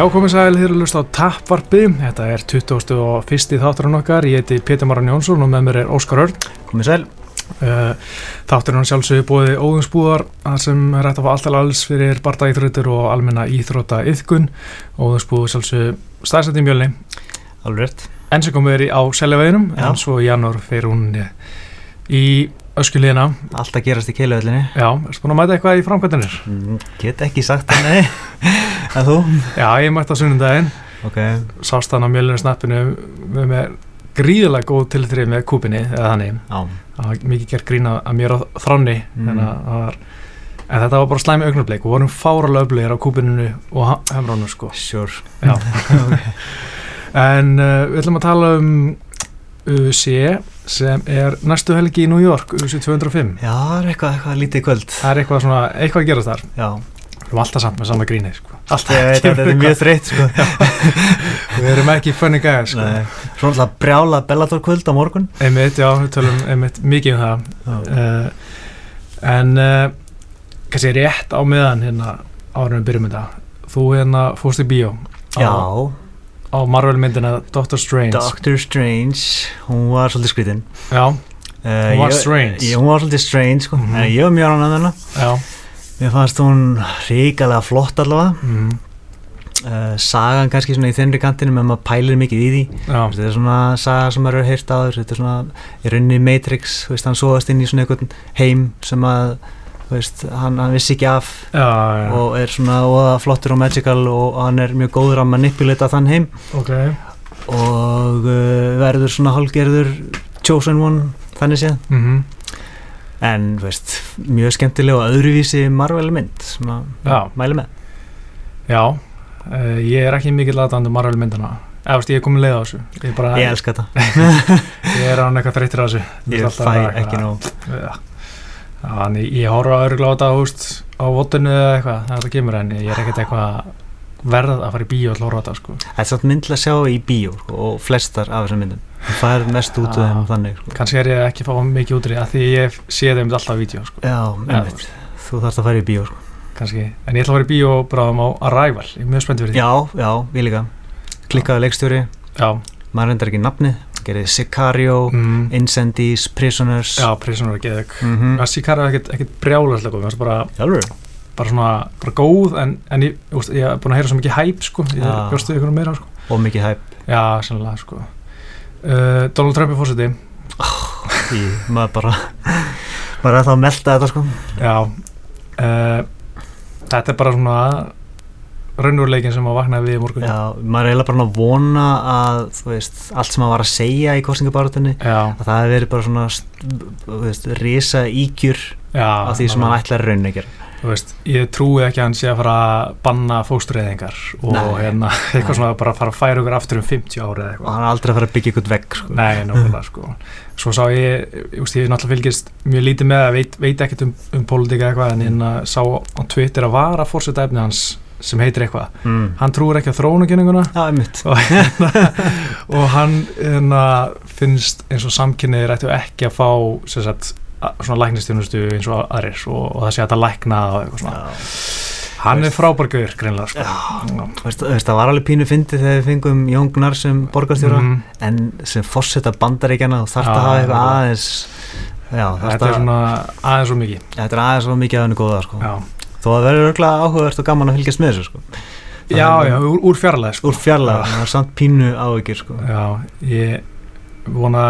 Já, komið sæl, þér er lust á Tappvarpi, þetta er 20. og fyrsti þátturinn okkar, ég heiti Pétur Maran Jónsson og með mér er Óskar Örn. Komið sæl. Uh, þátturinn á sjálfsögðu bóði óðunsbúðar, það sem er hægt að fá alltaf alls fyrir barda íþróttur og almenna íþrótta yðkun, óðunsbúðu sjálfsögðu staðsætti mjölni. Alveg rétt. Enn sem komið er í á seljaveginum, en svo í janúar fer hún í öskulíðina. Allt að gerast í keiluöllinni. Já, erstu búin að mæta eitthvað í framkvæmdunir? Mm, get ekki sagt það, nei. En þú? Já, ég mætti á sunnundaginn. Ok. Sást hann á mjölinu snappinu með, með gríðilega góð tilþrið með kúpinni eða þannig. Já. Það var mikið gert grína að mér á þráni, Mm. var, en þetta var bara slæmi augnablik og vorum fáralega öflugir á kúpininu og hemránu sko. Sure. Já. en uh, við ætlum að tala um UC sem er næstu helgi í New York, UC 205. Já, það er eitthvað, eitthvað lítið kvöld. Það er eitthvað svona, eitthvað að gerast þar. Já. Við erum alltaf samt með sama grínið sko. Alltaf, ég veit að þetta er mjög þreytt, sko. Við erum ekki funny guys sko. Nei. Svona alltaf brjála Bellator kvöld á morgun. Einmitt, já, við tölum einmitt mikið um það. Uh, en uh, kannski rétt á meðan hérna árum við byrjum þetta. Þú hérna fórst í bíó á, Já. Á Marvel myndina Doctor Strange. Doctor Strange, hún var svolítið skritinn. Já, Uh, Hún var strange. Ég, hún var svolítið strange, sko. Mhm. En ég var mjög ánað hennar. já. Mér fannst hún ríkalega flott allavega. Mm, Uh, sagan kannski svona í þennri kantinu með maður pælir mikið í því. já, Þetta er svona saga sem maður hefur heyrt áður, þetta er svona í rauninni Matrix, veist, hann sóðast inn í svona einhvern heim sem að, veist, hann, hann vissi ekki af já, já. og er svona óða flottur og magical og hann er mjög góður að manipulata þann heim ok. og uh, verður svona hálgerður chosen one, þannig séð. Mm En, þú veist, mjög skemmtileg og öðruvísi Marvel mynd sem að Já. mæli með. Já, uh, ég er ekki mikill aðdæmdu Marvel myndina. Eða, veist, ég er komin leið á þessu. Ég, Ég elska þetta. ég er án eitthvað þreyttir á þessu. Ég fæ ekki nóg. Þannig ég horfa örgulega á þetta húst á votinu eða eitthvað, er það kemur en ég er ekkert eitthvað verð að fara í bíó að horfa á þetta sko. Það er satt mynd til að sjá í bíó sko, og flestar af þessum myndum. Það fær mest út af þeim þannig. Sko. kannski er ég ekki að fá mikið út í því að því ég sé þeim alltaf á vídeo sko. Já, einmitt. Þú þarfst að fara í bíó sko. kannski, en ég ætla að fara í bíó bráðum á Arrival, ég er mjög spennt fyrir því Já, já, við líka. Klikkaði leikstjóri, já, maður reyndar ekki nafnið, gerði Sicario, mm, Incendies, Prisoners. já Prisoner og Geðug Mm -hmm. sé kæra ekkert, brjálega finnst bara, bara svona bara góð en, en ég, úst, ég er búin að heyra svo mikið hæp sko. ég Já. bjóstu ykkur meira sko. Og mikið hæp. já, sannlega sko. uh, Donald Trump er fórseti Í, maður bara, maður er það að melda þetta sko. Já uh, Þetta er bara svona raunveruleikin sem að vakna við í morgun Já, maður er eiginlega bara að vona að, veist, allt sem maður var að segja í kostningabarutinni, já, að það hefur verið bara svona, veist, risa ígjur já af því sem hann ætlar að að. Þú veist, Ég trúi ekki að hann sé að fara að banna fóstureyðingar og Nei. hérna, eitthvað Nei. svona bara að fara að færa ykkur aftur um 50 ári eða Og eitthvað hann er aldrei að fara að byggja ykkur vegg, sko. Nei, nákvæmlega sko Svo sá ég, ég, veist, ég náttúrulega fylgist mjög lítið með að veit, veit ekkert um, um pólitíka eitthvað en hérna sá á Twitter að vara fórseta efni hans sem heitir eitthvað Mm. Hann trúir ekki á einmitt. og, hérna, og hann hérna, finnst eins og samkynnið ættu ekki að fá sagt, svona læknistjónustu eins og aðrir og, og það sé að lækna og eitthvað svona Já. hann er frábærgur greinlega sko. Veist, veist, það var alveg pínu fyndið þegar við fengum Jón Gnarr sem borgarstjóra Mhm. en sem fórseta bandaríkjana og þarf að hafa eitthvað aðeins já, þetta er svona aðeins svo mikið þetta er aðeins svo mikið af henni góða sko. já, þó að verður örgulega áhugavert og gaman að fylgjast með þessu sko. Það já, já úr, úr fjarlæð sko. úr fjarlæð, það er samt pínu áhugir sko. já, ég vona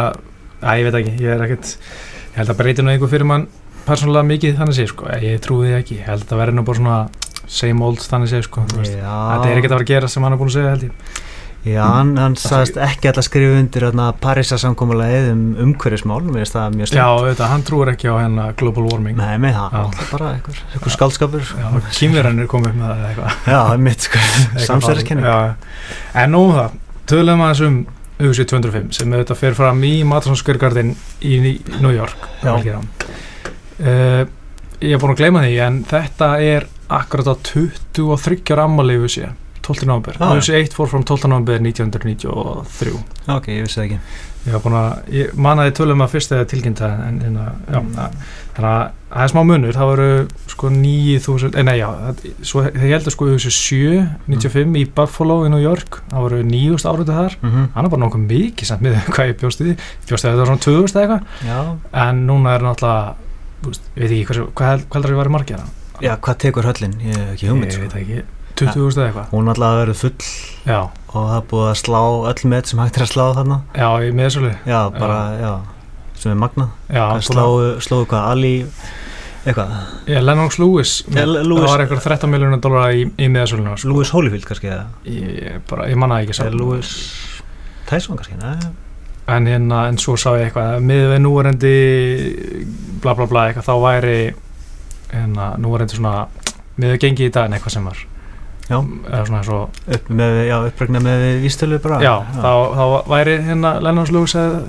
að ég veit ekki, ég er ekkert ég held að breytir nú einhver fyrir mann persónulega mikið þannig sé, sko, ég trúi því ekki ég held að það verði nú bara svona same old þannig sé, sko, Þetta er ekkert að fara að gera sem hann er búin að segja held ég já, hann, hann sagðist ekki alltaf skrifa undir Parísa samkomulegið um umhverfismál mér finnst það mjög Já, slengt auðvitað, hann trúir ekki á hérna global warming. Nei, með það, Já. alltaf bara einhver, einhver skaldskapur Já, kýmverðan er komið upp með það eitthvað. Já, mitt sko, Eitthvað Já, En nú um það, tölum aðeins um UC 205 sem auðvitað fer fram í Garden í New York Já. uh, Ég er búin að gleyma því en þetta er akkurat á 23 ára ammali UC 12. november, Já. UC 1 fór fram 12. november 1993 Ok, ég vissi það ekki Ég var búin að, ég manaði tölum að fyrst eða tilkynnta en, en að, já, Mm. að, þannig að það er smá munur, það voru sko 9000, eh, nei já það- svo þeir heldur sko þessu 7 95 í Buffalo í New York það voru 9000 árið þar mm -hmm. hann er bara nokkuð mikið samt með hvað ég bjóst í því Ég bjóst í því að þetta var svona 2000 eða eitthvað en núna er náttúrulega veist, ég veit ekki hvað held- hvað heldur að ég var í margir já, hvað tekur höllin? Ég ég sko. veit ekki, 20.000 eða eitthvað. Hún alltaf verið full já, og það er búið að slá öll með sem hægt er að slá þarna. Já, í miðsölu já, bara, já, sem er magnað. Já, Hvað slóu, slóu hvað, Ali eitthvað, ég, Lennox Lewis. Það var eitthvað 13 miljonar dólar í, í miðsöluna sko. Lewis Holyfield kannski ég, bara, ég manna ekki Er samt. Lewis Tyson kannski, nei. En, hérna, en svo sá ég eitthvað miður við núverendi bla bla bla eitthvað þá væri hérna, núverendi svona miður gengi í dag en eitthvað sem var upp með, já, uppregna með vístölu bara já, Þá, þá væri hérna Lennox Lewis eða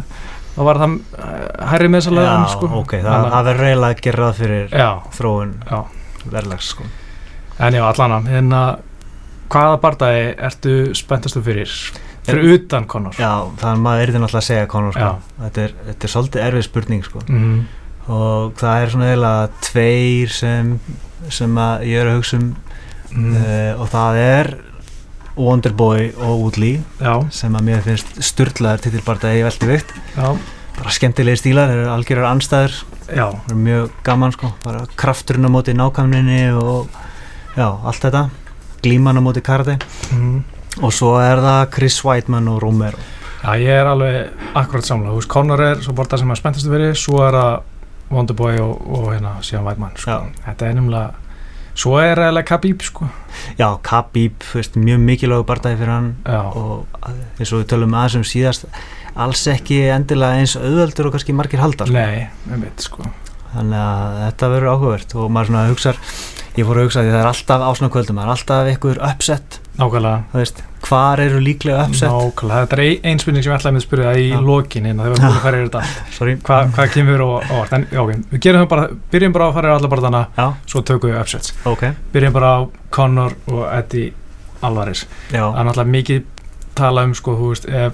þá var það eh, hærri meðsalega já, sko. ok, það, að- það verður reyla að gera það fyrir já, þróun já verðlags sko. En já, allan að, hérna, hvaða bardagi ertu spenntastu fyrir? Fyrir utan Conor? já, þannig að maður er náttúrulega að segja Conor sko. Já. þetta, er, þetta er svolítið erfið spurning sko. Mm, og það er svona eiginlega tveir sem, sem að ég er að hugsa um mm, uh, og það er Wonderboy og Woodley já, sem að mér finnst styrlaðar titilbardagi veldi vikt. Já, bara skemmtilegi stílar, þeir eru algjörar anstæður já, það er mjög gaman sko bara krafturinn á móti nákvæmninni og já, allt þetta. Glíman á móti karate. Mm, og svo er það Chris Weidman og Romero. Já, ég er alveg akkurat samlega, þú veist, Conor er svo bardagi sem er spenntastu fyrir, svo er það Wonderboy og, og hérna, síðan Weidmann, sko. Þetta er nefnilega, svo er eiginlega Khabib, sko. já, Khabib, veist, mjög mikilvægur bardagi fyrir hann Já, og eins og við tölum aðeins um síðast alls ekki endilega eins auðveldur og kannski margir halda sko. nei, ég veit, sko. þannig að þetta verður áhugavert og maður svona hugsar ég fór að hugsa því það er alltaf á svona kvöldum það er alltaf einhver uppsett Nákvæmlega. þú veist, hvar eru líklega uppsett? Nákvæmlega, þetta er ein- ein spurning sem ég ætlaði með að spyrja það í lokin hérna, þegar við búin að fara yfir þetta Hva, hvað kemur og óvart, en já, við gerum það bara, byrjum bara að fara yfir alla barðana, svo tökum við upsets. ok. Byrjum bara á Conor og Eddie Alvarez. já, Það er náttúrulega mikið tala um, sko, þú veist, ef,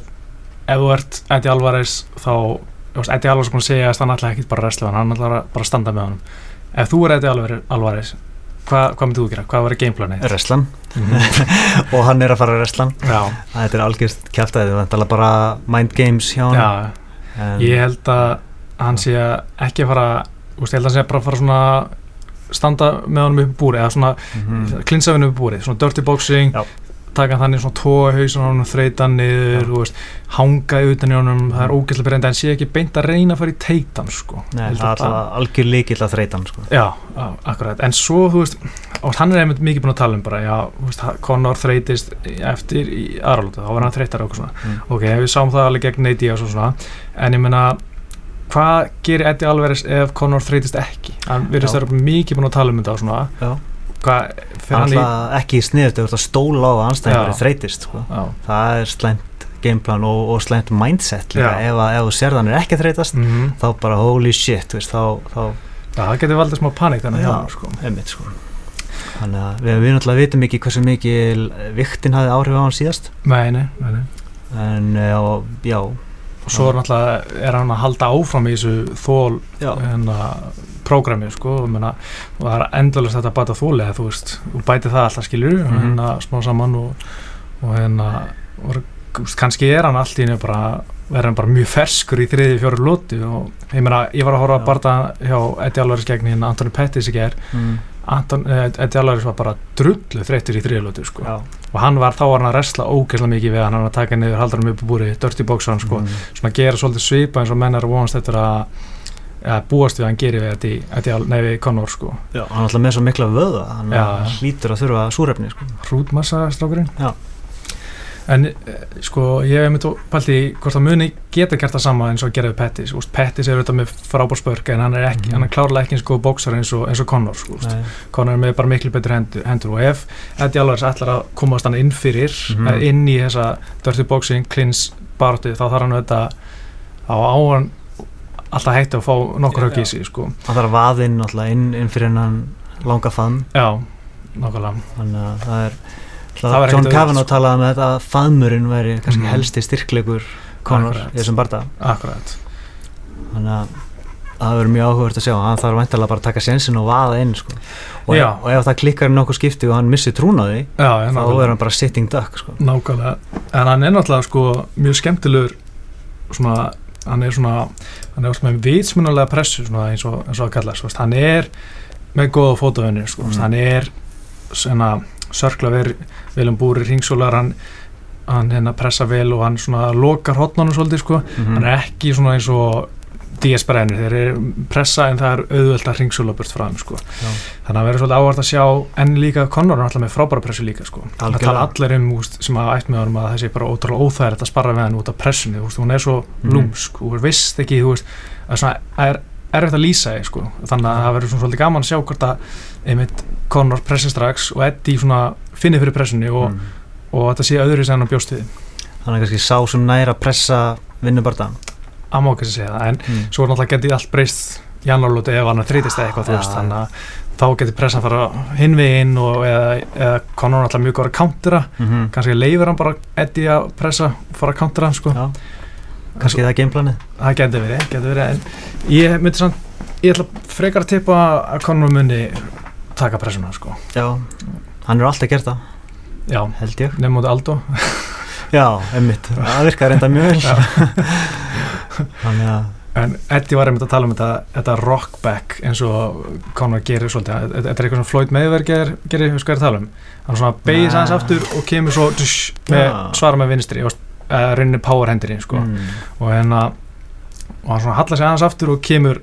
ef þú ert Eddie Alvarez, þá, Eddie Alvarez er búin að segja að hann ætla ekki bara resla hann, ætla bara standa með honum. Ef þú er Eddie Alvarez, Alvarez hvað, myndir þú gera? Hvað var gameplanið? reslan Mhm. og hann er að fara að reslan þetta er algjörst kæftæði það er bara mind games hjá hann en, Ég held að hann sé ekki að fara úst, ég held að hann sé bara að fara svona standa með honum upp í búri eða svona Mhm. klinsa við upp í búri, svona dirty boxing Já. Taka þannig svona tóa hausun á honum þreita hann niður, þú veist hanga utan í honum, það er ógæslega byrjandi en sé ekki beint að reyna að fara í teitan sko. Nei, það að er alltaf algjör líkill að þreita hann sko. Já, já, akkurat, en svo þú veist og hann er einmitt mikið búin að tala um bara já, veist, Conor þreytist eftir í aðralótu, þá var hann og eitthvað svona Mm. ok, við sáum það alveg gegn Nate Diaz og svona en ég meina hvað gerir Eddie Alvarez ef Conor þreytist ekki hann virðist Já. að vera mikið búin að tala um þetta og svona Já. Ekki ert að stóla á að anstæðingur Já. þreytist sko. já, það er slæmt gameplan og, og slæmt mindset líka Já. ef, að, ef þú sér þannig ekki að þreytast mm þá bara holy shit veist, þá, þá já, það getur valdið smá panik þannig hjá Já. hann sko. einmitt sko þannig að við, við náttúrulega vitum ekki hversu mikið viktin hafði áhrif á hann síðast nei, nei, nei, en eh, og, já, og svo er er hann að halda áfram í þessu þól já, hérna, prógrami sko, og, og það er endalist þetta að bæta þóli þú veist, og bæti það alltaf skilur Mhm. hérna smá saman og, og hérna og, kannski er hann allt í henni bara verður hann bara mjög ferskur í þriði fjóru lóti og ég meina, ég var að horfa að barta hjá Eddie Alvarez gegn hérna Antoni Pettis í ger mm, Anton, eh, Alvarez var bara drullu þreyttur í þriði lóti sko. og hann var, þá var hann að resla ógeðslega mikið við hann, hann var að taka niður, halda hann upp í búri dirty boxan sko, mm, svona gera svolítið svipa eins og menn er að vonast eftir að að búast við að hann gerir við Al- nei við Conor sko já, hann er alltaf með svo mikla vöða hann Já. hlýtur að þurfa súrefni sko. hrútmassa strákurinn Já. en eh, sko ég hef myndið pælt í hvort að muni geta gert það sama eins og við Pettis Úst, Pettis er auðvitað með frábár spörk en hann er, ekki, Mhm. hann er klárlega ekki eins góð bóksar eins og, eins og Conor sko, Conor er með bara miklu betur hendur, hendur og ef Eddie Alvarez ætlar að komast hann inn fyrir mm inn í þessa dirty boxing, cleans baráttu þá þarf hann auðvitað á áhan alltaf hætti að fá nokkur högg í sig sko. hann þarf vaðinn alltaf inn, inn fyrir hennan langa fann já, nokkulega þannig að það er Það alltaf, John Kavanaugh sko. talaði með þetta að faðmurinn væri kannski Mhm. helsti styrkleikur Conor Akkurat. í þessum barða akkurat þannig að það verður mjög áhugavert að sjá hann þarf væntalega bara að taka sensin og vaða inn sko. og, ef, og ef það klikkar um nokkuð skipti og hann missir trúnaði Já, þá er hann bara sitting duck sko. nákvæmlega en hann er náttúrulega sko mjög skemmtilegur svona, hann er svona hann er með vitsmunulega pressu svona, eins, og, eins og að kalla svo, hann er með góða fótavinnir sko, Mm. hann er svona sörkla ver, vel um búri ringsólar hann, hann hérna pressa vel og hann svona lokar hotnanum svolítið sko, mm hann er ekki svona eins og DS brennir, þeir eru pressa en það er auðvöld að ringsóla burt frá hann sko þannig að verður svolítið ávart að sjá en líka Conor er alltaf með frábæra pressu líka sko. það tala allir um úst, sem að ætt með honum að þessi bara ótrúlega óþægilegt að sparra við hann út af pressunni úst, hún er svo Mhm. lúmsk og veist ekki þú veist, að svona er erfitt að lýsa þig sko. þannig að það verður svolítið gaman að sjá hvort að einmitt Conor pressi strax og Eddie svona finni fyrir pressunni og, mm. og þetta sé öðru sem hann bjóst við hann er kannski sá sem næra að pressa vinnubarta að má kannski segja það en mm. svo náttúrulega getið allt breyst janúarlóti ef hann þrítist eða eitthvað Já, veist, þannig að þá getur pressan fara hinn veginn og eða, eða er náttúrulega mjög góður að countera. Mm kannski leifir hann bara Eddie að pressa fara að countera hann sko. Já. kannski það er gameplanið. Það getur verið, getur verið en ég myndi samt, ég ætla frekar að tippa að Conor muni taka pressuna sko, já, hann er alltaf gert það. Já, held ég. Nefnum móti Aldo já, emmitt, það virkar reynda mjög vel. Þannig að en Eddie var einmitt að tala um þetta, þetta rockback eins og Conor gerir svolítið, þetta er eitthvað sem Floyd Mayweather gerir, gerir við sko er að tala um? Hann svona beigir hans aftur og kemur svo dush, með, svara með vinstri og uh, rinni power hendinni sko. Mm. og hérna og hann svona hallar sig aðeins aftur og kemur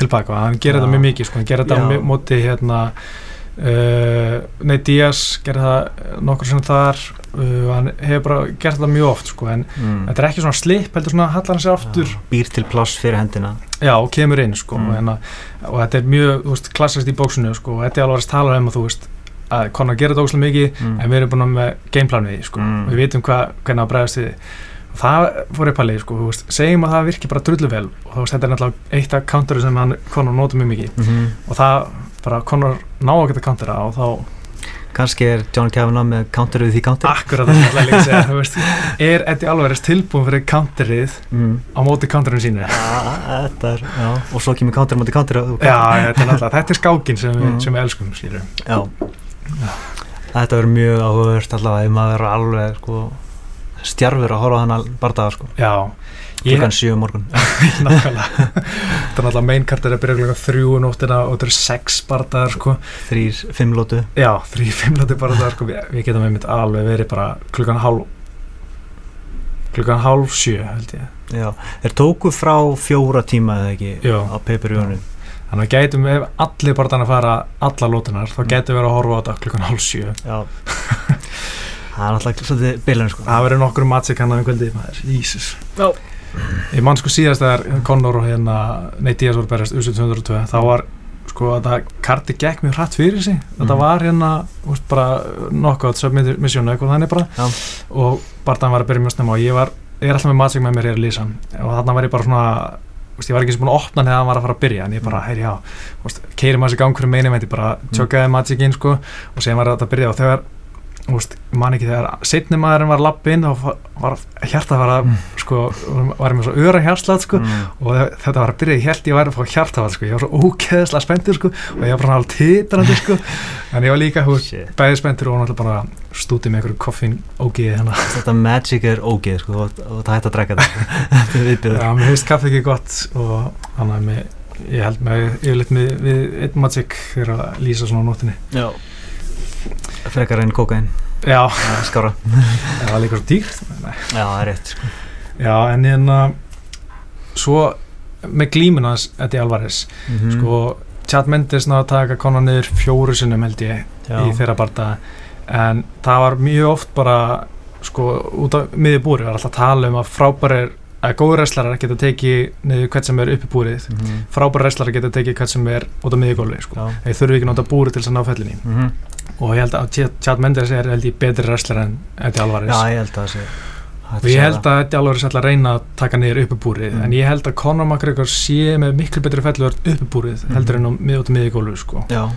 tilbaka, hann gerir þetta mjög mikið sko, hann gerir þetta á móti hérna uh, Nei Díaz gerir það nokkur sem þar uh, hann hefur bara gert þetta mjög oft sko, en Mm. þetta er ekki svona slip heldur svona hallar hann sig aftur Já, býr til pláss fyrir hendina já, og kemur inn sko, Mm. og, hérna, og þetta er mjög veist, klassist í bóksinu sko, og þetta er alveg að tala um að þú veist að konar gerir þetta óslega mikið mm. en við erum búin með gameplan við því sko. Mm. við vitum hva, hvernig að bregðast við því. og það fór upp að leið sko, veist, segjum að það virki bara drullu vel og veist, þetta er náttúrulega eitt af counteru sem hann konar nota mjög mikið mm og það bara konar ná að geta countera og þá kannski er John Kavanagh með counterið því counter akkurat það er líka að segja er Eddie Alvarez tilbúin fyrir counterið mm. á móti counterinu sínu ja, þetta er, já, og svo kemur counter mútið counter og- já, þetta er er skákin sem, Mm. sem við elskum skilur já. þetta verður mjög áhugavert allavega ef maður er alveg sko, stjarfur að horfa á hann bardaga sko. já, klukkan sjö um morgun. Nákvæmlega. Þetta er náttúrulega mainkartir að byrja klukka þrjú um nóttina og þetta eru sex bardagar sko. Þrýr, fimm lótu Já, þrý, fimmlandi bara það sko, við, við getum einmitt alveg verið bara klukkan hálf klukkan hálf sjö held ég. Já. þeir tóku frá fjóra tíma eða ekki Já. á pay-per-view-unu þannig að gætum ef allir barðan að fara alla lótunar, þá Mm. gætum við verið að horfa á þetta klukkan hálf sjö. Já. Það er alltaf svolítið bilun sko. það verður nokkur matsik hann um kvöldi maður, Jesus. Já. Ég man sko síðast þegar Conor og hérna Nate Diaz voru berjast USA 202 þá var sko að það karti gekk mjög hratt fyrir sig þetta Mhm. var hérna úst, bara knockout submission eitthvað þannig bara Já. og barðan var að byrja mjög snemma og ég var ég er alltaf með matsik með mér hér í Lísan og þarna var ég bara svona úst, ég var ekki sem búin að opna þegar hann var að fara að byrja en ég bara, Mm. heyri já, keiri maður sér gang fyrir meina ég bara tjókaði matsikinn sko og sem var þetta að byrja og þegar úst, man ekki þegar setni maðurinn var lappinn og var hjarta var að Mm. sko, var ég með svo öra hjartslað sko mm. og þe- þetta var að byrja, ég held ég væri að fá hjartafall sko, ég var svo ókeðslega spenntur sko og ég var bara alveg titrandi sko. En ég var líka hú, Shit. bæði spenntur og náttúrulega bara stútið með einhverju koffín ógiði hérna. Þetta magic er ógeð sko, og, og það hægt að drekka þetta. Já, mér finnst kaffi ekki gott og þannig að mig, ég held mig yfirleitt með, við einn magic fyrir að lýsa svona á nóttinni já frekar en kokain Já, skára það var líka svo dýrt. Já það er rétt sko. Já, en hérna svo með glímunans Eddie Alvarez mm sko, Chad Mendes náðu að taka konar niður fjóru sinnum held ég já. í þeirra barda en það var mjög oft bara sko, út af miðið búri var alltaf að tala um að frábærir að góður wrestlarar geta tekið niður hvert sem er uppi búrið. Mm frábærir wrestlarar geta tekið hvert sem er út af miðið gólfi sko. þeir þurfi ekki að nota búri til þess að ná fellinni mm og ég held að Chad- Mendes er held ég betri wrestlar en Eddie Alvarez já ég held að það sé og ég held að Eddie Alvarez ætla að reyna að taka niður uppi búrið Mm. en ég held að Conor McGregor sé með miklu betri fellur uppi búrið Mhm. heldur en á mið út af miðið gólfi sko. já,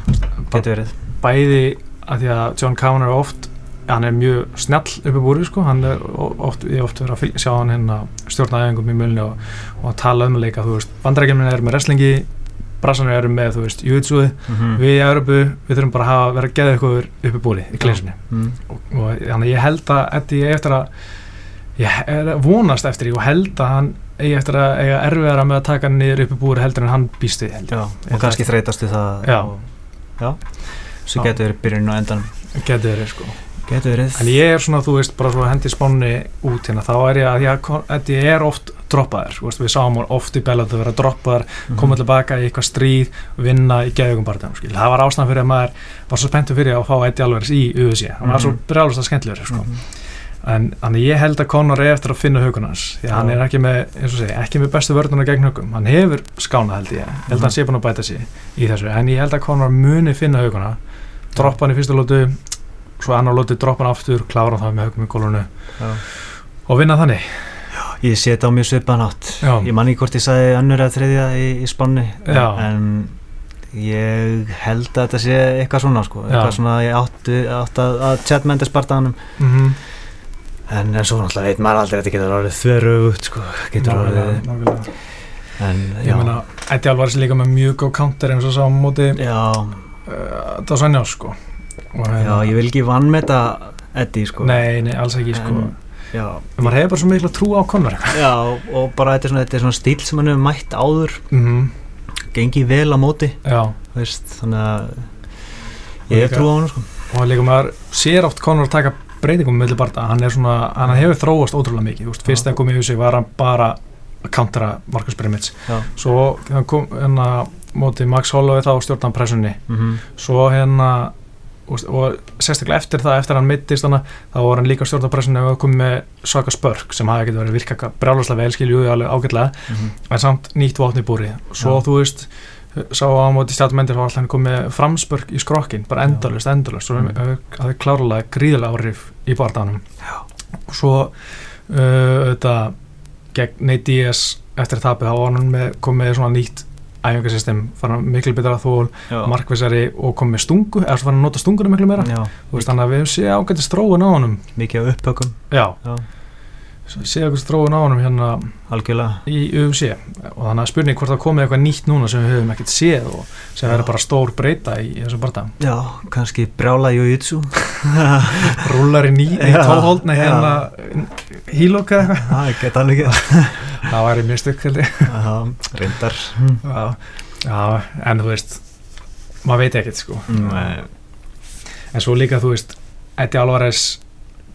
getur verið bæði að því að John er oft hann er mjög snjall uppi búri sko, hann er oft, ég hef oft verið að fylg, sjá hann hérna stjórnaðingum í mjölni og, og að tala um leika, þú veist, bandrækjuminn er með wrestlingi, brassanir eru með, þú veist, júitsuði, mm við í Európu, við þurfum bara að hafa, vera að geða ykkur uppi búri í kleinsinni mm. og, og þannig ég held að eigi eftir að ég er vonast eftir því og held að hann eigi eftir að eiga erfiðara með að taka hann niður uppi búri heldur en hann býst við held Já, Ég og kannski þreytast við það Já. og, Já, svo getur verið byrjun og endan ég geti verið sko Getur verið. En ég er svona, þú veist, bara svo að hendi spánni út hérna, þá er ég að því að Eddie er oft droppaður, veist, við sáum hann oft í Bellator vera droppaður, Mhm. koma tilbaka í eitthvað stríð, vinna í geðugum barðum, skil, það var ástæðan fyrir að maður var svo spenntur fyrir að fá Eddie Alvarez í UFC, hann var svo Mhm. brjálust að skemmtilegur, sko. Mhm. en þannig ég held að Conor er eftir að finna hugun hans því að hann er ekki með, eins og segi, ekki með bestu vörðuna gegn hugum, hann hefur skánað held ég, ég held að hann sé búin að bæta sig í þessu, en ég held að Conor muni finna huguna droppa hann í fyrstu lótu svo annar lótu droppa hann aftur klára hann það með hugum í gólunu Já. og vinna þannig Ég sé þetta á mjög svipan átt Já. Ég man ekki hvort ég sagði önnur eða þriðja í, í spanni Já. En ég held að þetta sé eitthvað svona sko. Já. Eitthvað svona ég átti, átti að, að Chad Mendes bartaðanum mm -hmm. En, en svo náttúrulega veit maður aldrei að þetta getur orðið þveröfugt sko. Getur orðið En ég meina, Alvarez er líka með mjög góð counter eins og sá á móti Já, uh, það var svo njás sko já, ég vil ekki vannmeta Eddie sko. nei, nei, alls ekki sko. En- Já, en maður hefur bara svo mikla trú á Conor. Já, og bara þetta er svona, þetta er svona stíl sem hann hefur mætt áður. Mm Gengi vel á móti. Já. Veist, Þannig að ég hef trú á hann sko. og líka maður sér oft Conor taka breytingum með barða, hann er svona, hann hefur þróast ótrúlega mikið, þú veist, fyrst þegar komið í húsi var hann bara að countera Marcus Brimits, Já. svo hann kom hérna móti Max Holloway þá stjórnan pressunni, mm -hmm. svo hérna og, og sérstaklega eftir það, eftir að hann mittist hana, þá var hann líka stjórnan pressunni og komið með svaka spörk sem hafi getið verið virka brjálaslega vel, skilju alveg ágætlega, en samt nýtt vopni í búri, svo Já. þú veist sá á móti stjátmendir var alltaf hann komið framspörk í skrokkin, bara endalust, endalust Mm. mm. það er klárlega gríðilega áhrif í barndanum og svo uh, þetta gegn Nate Diaz eftir tapið, þá var hann með, komið með svona nýtt æfingarsystem, hann miklu betra þól, markvisari og komið með stungu, eða svo hann að nota stunguna miklu meira. Já, veist, þannig að við séum ágætist þróun á honum. Mikið á upphökum séum ágætist þróun á honum hérna algjörlega. í UFC og þannig að spurning hvort það komið eitthvað nýtt núna sem við höfum ekkert séð og sem verður bara stór breyta í, í þessu barnda Já, kannski brjála jujutsu rúlar í ný, já. hérna hílokk eða eitthvað Það held ég Já, reyndar já, já, en þú veist maður veit ekkert sko Nei. en svo líka þú veist Eddie Alvarez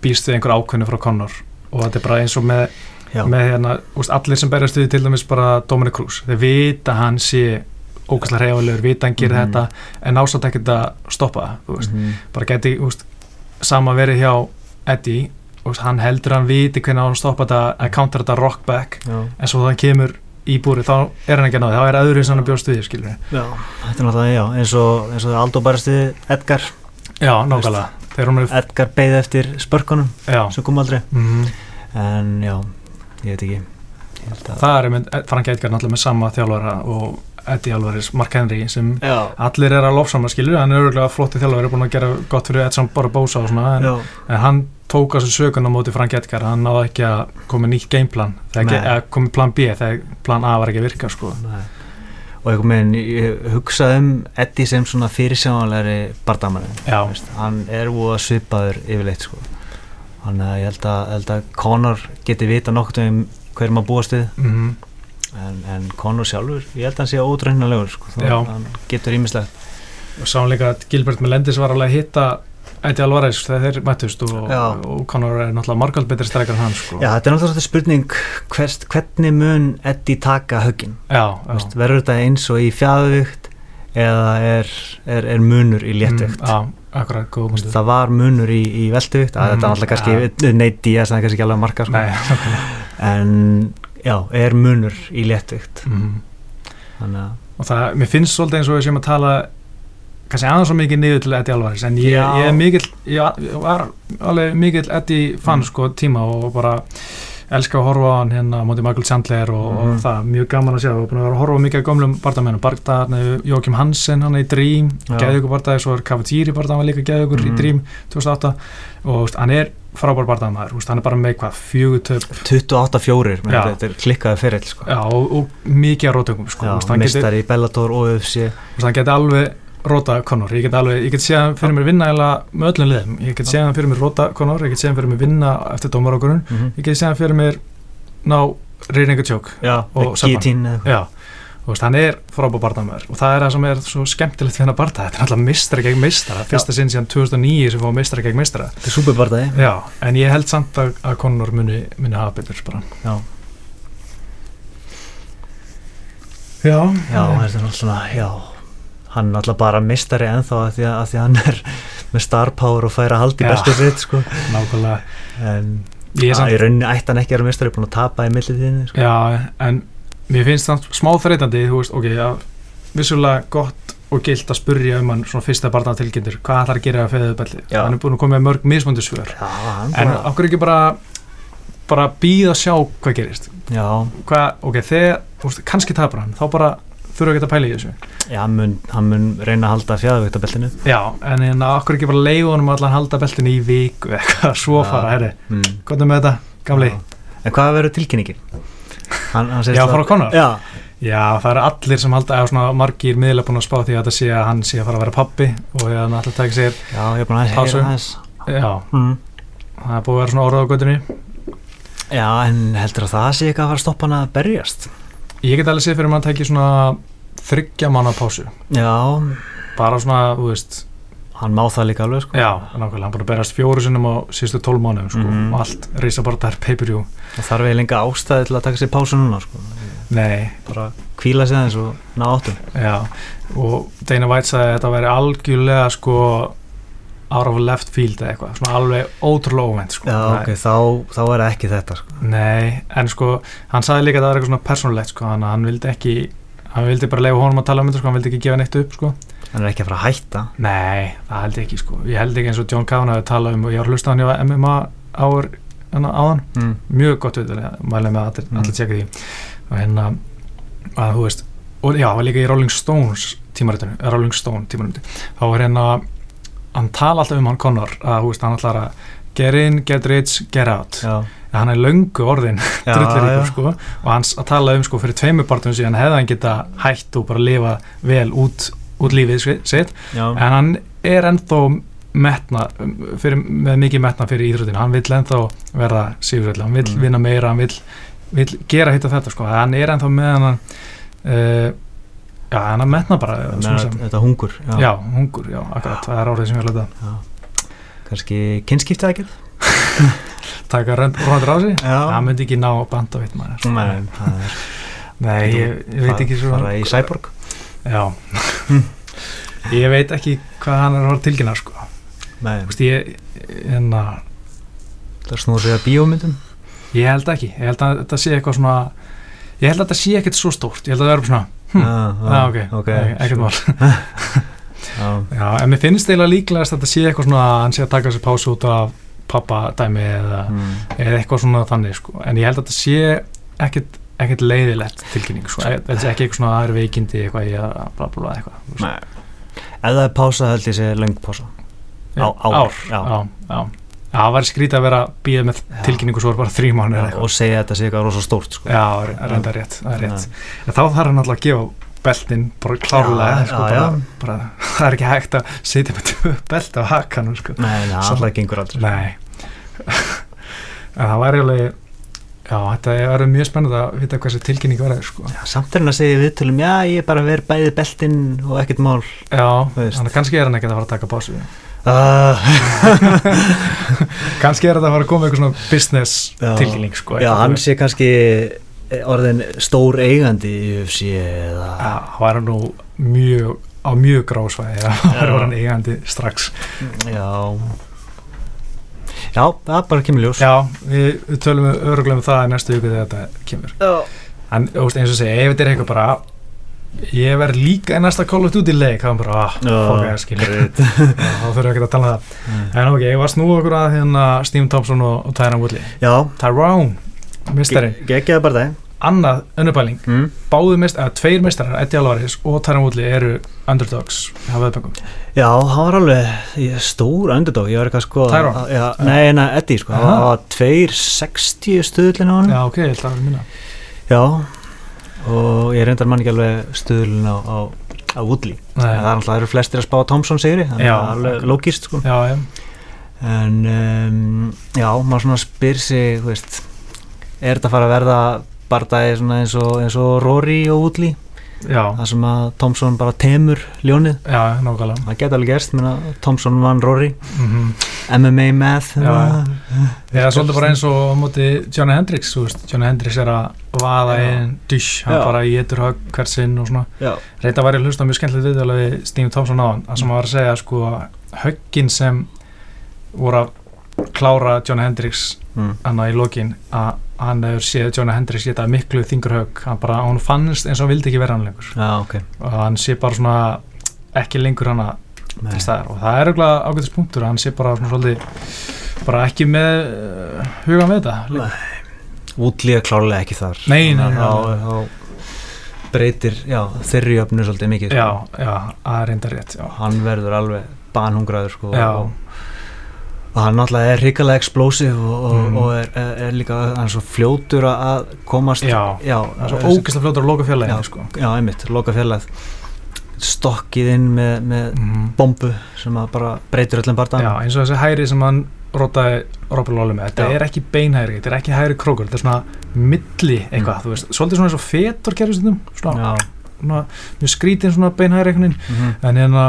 býst við einhver ákveðinu frá Conor og þetta er bara eins og með, með hérna, úst, allir sem berjast við til dæmis bara Dominic Cruz, þeir vita hann sé ógæslega reyðulegur, vita hann gerir Mhm. þetta en ásatt ekkert að stoppa það Mhm. bara geti úst, sama verið hjá Eddie úst, hann heldur að hann viti hvernig hann stoppa þetta að counter þetta rock back Já, en svo þannig kemur í búri þá er hann ekki að náði, þá er öðru sem hann bjóst við skilur já, þetta er náttúrulega, já, eins og, eins og Aldo bærastu Edgar. Já, nákvæmlega, er Edgar beigði eftir spörkunum sem kom aldrei. Mm En já, ég veit ekki. Það er mynd, Frank Edgar náttúrulega með sama þjálfara og Eddie Alvarez, Mark Henry sem Já, allir er að lofsama skilur, hann er örgulega flotti þjálfari búin að gera gott fyrir Edson Barbosa og svona en, en hann tók á þessu sökun á móti Frank Edgar, hann náði ekki að koma nýtt ekki, eða komið plan B þegar plan A var ekki að virka sko. Nei. Og einhvern veginn, ég hugsaði um Eddie sem svona fyrirsjáanlegri bardamann já, hann er búið að svipaður yfirleitt sko. hann að ég held að, held að Conor geti vita nokkuð um hver maður búast við. Mm en, en Conor sjálfur, ég held að hann sé ódrænalegur sko. Hann getur ímislegt og sáum líka að Gilbert Melendez var alveg að hitta Eddie Alvarez þegar þeir mættust og, og Conor er náttúrulega margald betri strækjar en hann sko Já, þetta er náttúrulega spurning hvers, hvernig mun Eddie taka höggin já, já. Veist, verður þetta eins og í fjæðuvíkt eða er, er, er munur í léttvíkt Mm, já, akkurat, góð punktur. það var munur í, í veltuvíkt mm, Mm, þetta er náttúrulega kannski neitt í að það er kannski ekki alveg að marka sko. Nei, nákvæmlega. en já, er munur í léttvíkt Mhm. þannig að og það, mér finnst svolítið eins og við séum að tala kannski aðeins svo mikið niður til Eddie Alvarez en ég, ég er mikill ég var alveg mikill Eddie fan Mm. sko tíma og bara elska að horfa á hann hérna móti Michael Chandler og, Mhm. og það, mjög gaman að sjá og búin að vera að horfa mikið af gömlum bardamennum Bardaðar, Jókim Hansen hann er í Dream geðugur bardaði, svo er Cavatieri bardaði hann var líka geðugur í Mhm. Dream 2008 og hann er frábær bardaðamæður, hann er bara með hvað, fjögur töp 28-4 Já. þetta er klikkaði fyrir sko. og, og mikið að rótöngum sko, mistar í Bellator og UFC hann geti alveg róta Conor, ég get alveg, ég get séð hann fyrir mér vinna eiginlega með öllum liðum, ég get séð hann fyrir mér róta Conor, ég get séð hann fyrir mér vinna eftir dómarákurinn, mm ég get séð hann fyrir mér ná reyningu tjók Og. Guillotine eða hann er frábær barndamöður og það er það sem er svo skemmtilegt við hennar barnda, þetta er alltaf mistara gegn mistara fyrsta sinn síðan 2009 sem fóða mistara gegn mistara Þetta er superbardaði já, en ég held samt að, að Conor muni, muni hafa betur bara. Já, já, já þetta er svona, já Hann er alltaf bara mistari ennþá að því að, að því að hann er með star power og fær að halda í Já. bestu sitt sko. nákvæmlega En ég að, samt í rauninni ætti hann ekki að vera mistari búin að tapa í millitíðinni sko. Já, en mér finnst það smá þreytandi, þú veist, ok, já, vissulega gott og gilt að spurja um hann svona fyrsta barna tilkynntur, hvað ætlar að gera að feðið belli, Já. hann er búin að koma með mörg mismöndu svör, Já, hann en okkur ekki bara bara býða að sjá hvað gerist Já, hvað, ok, þegar, veist, kannski tapar hann þá bara þurfa ekki að pæla í þessu já hann, mun, hann mun reyna að halda fjæðavíktabeltinu já, en en okkur ekki bara leiða honum allan halda beltinu í viku eitthvað, svo fara, herri, mm. er með þetta, gamli. En hvað verður tilkynningin? Hann, hann Já, að- frá Conor? Já, Já, það eru allir sem halda, eða svona margir miðla búin að spá því að þetta sé að hann sé að fara að vera pappi og ég hann alltaf taka sér, já, ég er búin að heyra aðeins já, mm. það er búið að vera svona orðað á göttunni. Já, en heldur að það sé ekki að fara að stoppa hann að berjast? Ég get alveg séð fyrir að tækja svona þryggja mánu pásu, Já, bara svona, þú veist, hann má það líka alveg sko. já, nákvæmlega, hann að berast fjóru sinnum á síðustu tólf mánuðum, sko, Mhm. og allt, reysa bara þær pay-per-view. Það þarf eiginlega enga ástæði til að taka sér pásu núna sko. Nei, Bara kvíla sig aðeins og ná áttum já, og Dana White sagði að þetta væri algjörlega, sko, out of left field eða eitthvað, svona alveg ótrúlega óvænt, sko. Já, ok, þá, þá er ekki þetta sko. Nei, en sko, hann sagði líka að það var eitthvað svona persónulegt, sko, hann vildi ekki, hann vildi bara leifa honum að tala um þetta, sko, hann vildi ekki gefa neitt upp, sko. Hann er ekki að fara að hætta Nei, það held ég ekki, sko. Ég held ekki eins og John Kavanagh hafi talað um, og ég var að hlusta á hann hjá MMA áur, hérna, mm. mjög gott við mælið með allir, Mm. allir tjekka því. Og hérna, að þú veist, og já, það var líka í Rolling Stones tímaritinu, Rolling Stone tímaritinu, þá var hérna, hann tala alltaf um hann Conor, að, þú veist, hann ætlar að get in, get rich, get out. Já, hann er löngu orðin drulliríkur sko. Og hans að tala um sko fyrir tveimur partum síðan hefði hann geta hætt og bara lifa vel út, út lífið sitt. Já. en hann er ennþá metna, fyrir, með mikið metna fyrir íþrótinu, hann vill ennþá verða sigurðlega, hann vill Mm. vinna meira hann vill, vill gera hitt og þetta sko. Hann er ennþá með hann uh, já, hann er metna bara sem, Þetta hungur Já, já, hungur, já, akkurat, það er árið sem ég vil að já. Kannski kynskipta ekkert taka róndur á sig, það myndi ekki ná band á vitt maður. Nei, er Nei, ég, ég veit ekki svo. Fara í Cyborg. Já. Ég veit ekki hvað hann er að tilkynna sko. Nei, Þú veist, ég, að það snúður sig að bíómyndum? Ég held ekki, ég held að þetta sé eitthvað svona ég held að þetta sé ekkert svo stórt. Ég held að það vera svona, hm, Já, já, ok, ok. Ek- ekkert mál. Já, Já, en mér finnst eiginlega líklegast að þetta sé eitthvað svona að hann sé að taka sér pásu út af pappa dæmi eða, mm. eða eitthvað svona þannig sko. en ég held að þetta sé ekkert, ekkert leiðilegt tilkynning sko. þetta sé ekki eitthvað svona að það er veikindi eitthvað í að bla bla bla eitthvað Ef það er pása held ég sé löng pása Á- ár, ár, já. já, já. Það var skrítið að vera býða með tilkynningu svo er bara þrý mánu og segja að þetta sé eitthvað rosa stórt sko. Já, rétt, það er rétt en þá þarf hann alltaf að gefa beltin bara klárlega sko, það er ekki hægt að setja með belt á hakanum sko. Alltaf gengur aldrei. Nei. En það var eiginlega Já, þetta er mjög spennandi að vita hvað þessi tilkynning verður sko. Já, Samt er hann að segja í viðtölum Já, ég er bara að vera bæði beltin og ekkert mál. Já, þannig að kannski er hann ekki að fara að taka pásu. Uh, Kannski er þetta að fara að koma eitthvað svona business Já. tilkynning sko, Já, hann sé kannski orðin stór eigandi í UFC eða það var nú mjög á mjög gráðsvæði að var hann eigandi strax. Já. Já, það bara kemur ljós. Já, við, við tölum öruglega um það í næstu viku þegar þetta kemur. Já. en þú veist, eins og segja, ef þetta er eitthvað bara ég verð líka í næsta Call of Duty leik þá er bara, ah, fokk að skilja þá þurfum við ekki að tala um það. En ok, ég var að snúa okkur að hérna Steve Thompson og, og Tyron Woodley. Já, Tyrone, mistarinn Gekkjaði bara það annað önnubæling, mm. báðu mist, eða tveir mistarar, Eddie Alvarez og Tyron Woodley eru underdogs á veðböngum Já, hann var alveg stór underdog, ég var eitthvað sko að- já, Nei, nei, Eddie sko, hann var 260 stuðlinn á hann Já, ok, ég held að það er minna. Já, og ég reyndar mann ekki alveg stuðlinn á, á, á Woodley. En það er alltaf, það eru flestir að spá Thompson sigri þannig að það er alveg lókist sko. Já, já, en um, já, maður svona spyr sig, þú veist er þetta að fara að verða bardagi svona eins eins og Rory og Woodley já, það sem að Thompson bara temur ljónið já, það geta alveg gerst, menna Thompson vann Rory mm MMA math Já. hérna. Já, svolítið bara eins og á móti Johnny Hendricks, Johnny Hendricks er að vaða Já. inn, dusch, hann Já. bara getur högg hvert sinn og svona já, reynda var ég að hlusta á mjög skemmtilegt viðtölu við Steve Thompson á hann, það sem hann var að segja sko að höggin sem voru að klára Johnny Hendricks mm. hann í lokin að hann hefur séð Johnny Hendricks geta miklu þingur högg, hann bara, hann fannst eins og hann vildi ekki vera hann lengur já, ok. Og hann sé bara svona ekki lengur hann til staðar. Og það er auðvitað ágætis punktur hann sé bara svona svolítið bara ekki með uh, hugan við þetta. Nei. Woodley er klárlega ekki þar. Nei, nei, nei. þá, breytir, já, þeirri öfnu svolítið mikið já, sko. já, það er reynda rétt já, hann verður alveg banhungraður sko, já, og, og hann náttúrulega er hrikalega explosive og, og, Mm. og er, er, er líka er fljótur að- komast Já, já, ógeðslega fljótur að loka Já. fjarlæginu sko. já, einmitt, loka fjarlæð stokkið inn með, með mm. bombu sem bara breytir öllum barndan já, eins og þessi hæri sem hann rótaði Robin Lawler með, þetta Já. er ekki beinhæri þetta er ekki hæri krókur, þetta er svona milli eitthvað, þú veist, svolítið svona eins og fetor gerur stundum, svona, já. svona mjög skrítin svona beinhæri einhvern veginn, Mm en hérna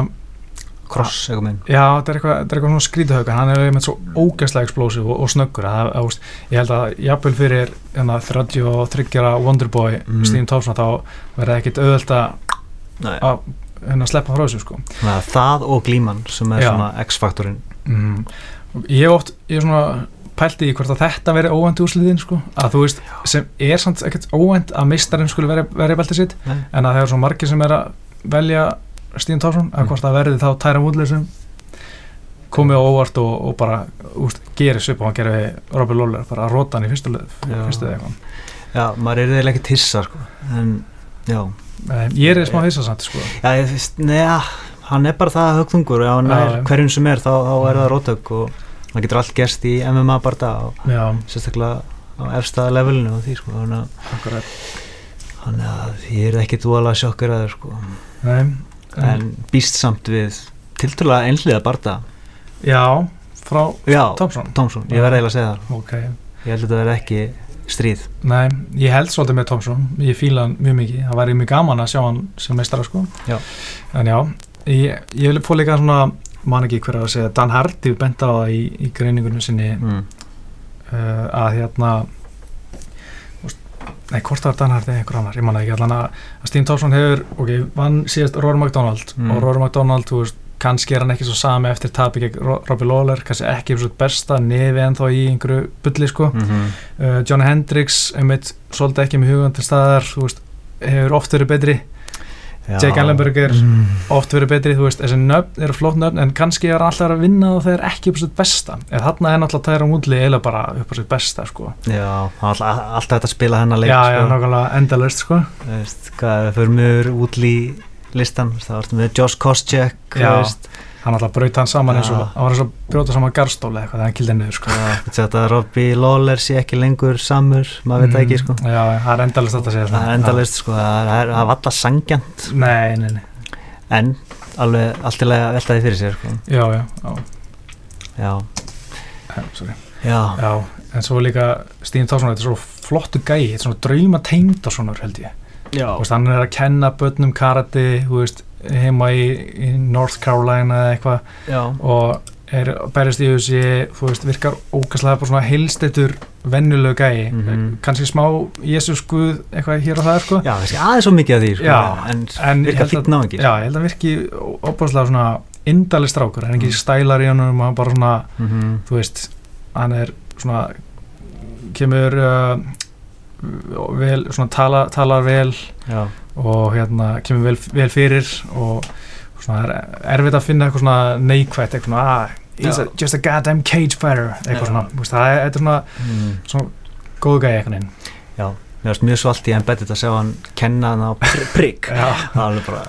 kross, eitthvað minn Já, þetta er eitthvað, þetta er eitthvað svona skrítahög hann er með svo ógæslega explosive og, og snöggur að, að, úst, ég held að jafnvel fyrir hérna, 33 Wonderboy Mm. Steve Thompson þá verði ekkit auðvelt að hérna, sleppa frá þessu sko. Að það og glíman sem er Já. svona X-faktorinn mm. Og ég hef oft, ég hef svona pælti í hvort að þetta veri óvænt úrsliðin sko. að þú veist, sem er samt ekkert óvænt að meistarinn skulle veri, veri beltið sitt Nei. en að það er svo margir sem er að velja Steve Thompson, að Mm. hvort það verði þá Tyra Woodley sem komið á óvart og, og bara úst, gerir svip og hann gerir Robert Lawler bara að róta hann í fyrstu leið Já. fyrstu leið eitthvað Já, maður er eiginlega ekki tissa sko. en já Nei, ég er smá hissa samt sko. Já, neða, hann er bara það högþungur og hann er hverjum sem er þá, þá er það rótök og það getur allt gerst í MMA barða og já, sérstaklega á efsta levelinu og því sko, þannig að- ég er ekki dvoðalega sjokkar að það sko. Nei, en býst samt við tilturlega einhliða barða já, frá Thompson. Thompson, ég verði eiginlega að segja það. Ok, ég held að þetta verði ekki stríð. Nei, ég held svolítið með Thompson. Ég fíla hann mjög mikið, það væri mjög gaman að sjá hann sem meistara sko. Já. en já, ég, ég vil fór líka svona man ekki hver að segja, Dan Hardy bent á það í, í greiningunum sinni mm. uh, að hérna nei, hvort var Dan Hardy eða einhver annar, ég manna ekki allan að, Steve Thompson hefur, ok, vann síðast Rory McDonald Mm. og Rory McDonald, þú veist kannski er hann ekki svo sami eftir tapi gegn Ro- Robbie Lawler, kannski ekki svo besta nefi ennþá í einhverju bulli sko Mm -hmm. uh, Johnny Hendricks einmitt svolítið ekki með hugan til staðar þú veist, hefur oft verið betri Jake Ellenberger mm. oft verið betri, þú veist, þessi nöfn eru flott nöfn en kannski er alltaf að vinna og það er ekki upp á sitt besta, en þarna er náttúrulega Tyra Woodley eiginlega bara upp á sitt besta sko. Já, alltaf, alltaf þetta að spila hennar leik já, já, sko. nákvæmlega endalust sko. Þú veist, hvað við förum yfir útlí listan, þá ertum við Josh Koscheck hann alltaf braut hann saman eins og hann var eins og brjóta saman garðstóli eitthvað þegar hann kildi niður sko. þetta Robbie Lawler sé ekki lengur samur, maður veit það ekki sko. Mm, já, það er endalust þetta að segja það er endalist, sko, það er, það er valla sangjant nei, nei, nei, en alveg allt í lagi að velta því fyrir sér sko. já, já, já, já, já, já. En svo líka Stíðin Tásson, þetta er svo flottu gæi þetta er svona drauma tengdasonur held ég veist, hann er að kenna börnum karate veist, heima í, í North Carolina eða eitthvað og er að berjast í þessi virkar ógæslega bara svona heilstettur vennulegu gæi Mhm. kannski smá Jésús Guð eitthvað hér og það sko. já þessi aðeins svo mikið af því sko, Já, en, en virka að- ná ekki já, ég held að virki óbúslega svona indali strákur, hann er ekki Mm. stælar í honum hann bara svona, mm -hmm. þú veist hann er svona kemur uh, vel, svona tala, talar vel já, og hérna kemur vel, vel fyrir og svona er erfitt að finna eitthvað svona neikvætt eitthvað svona, ah, he's Já. a, just a goddamn cage fighter eitthvað Já. svona, veist, það er, er svona, mm. svona góðu gæði einhvern veginn Já, mér varst mjög svalt í embedded að sjá hann kenna hann á pr prigg Já. það er alveg bara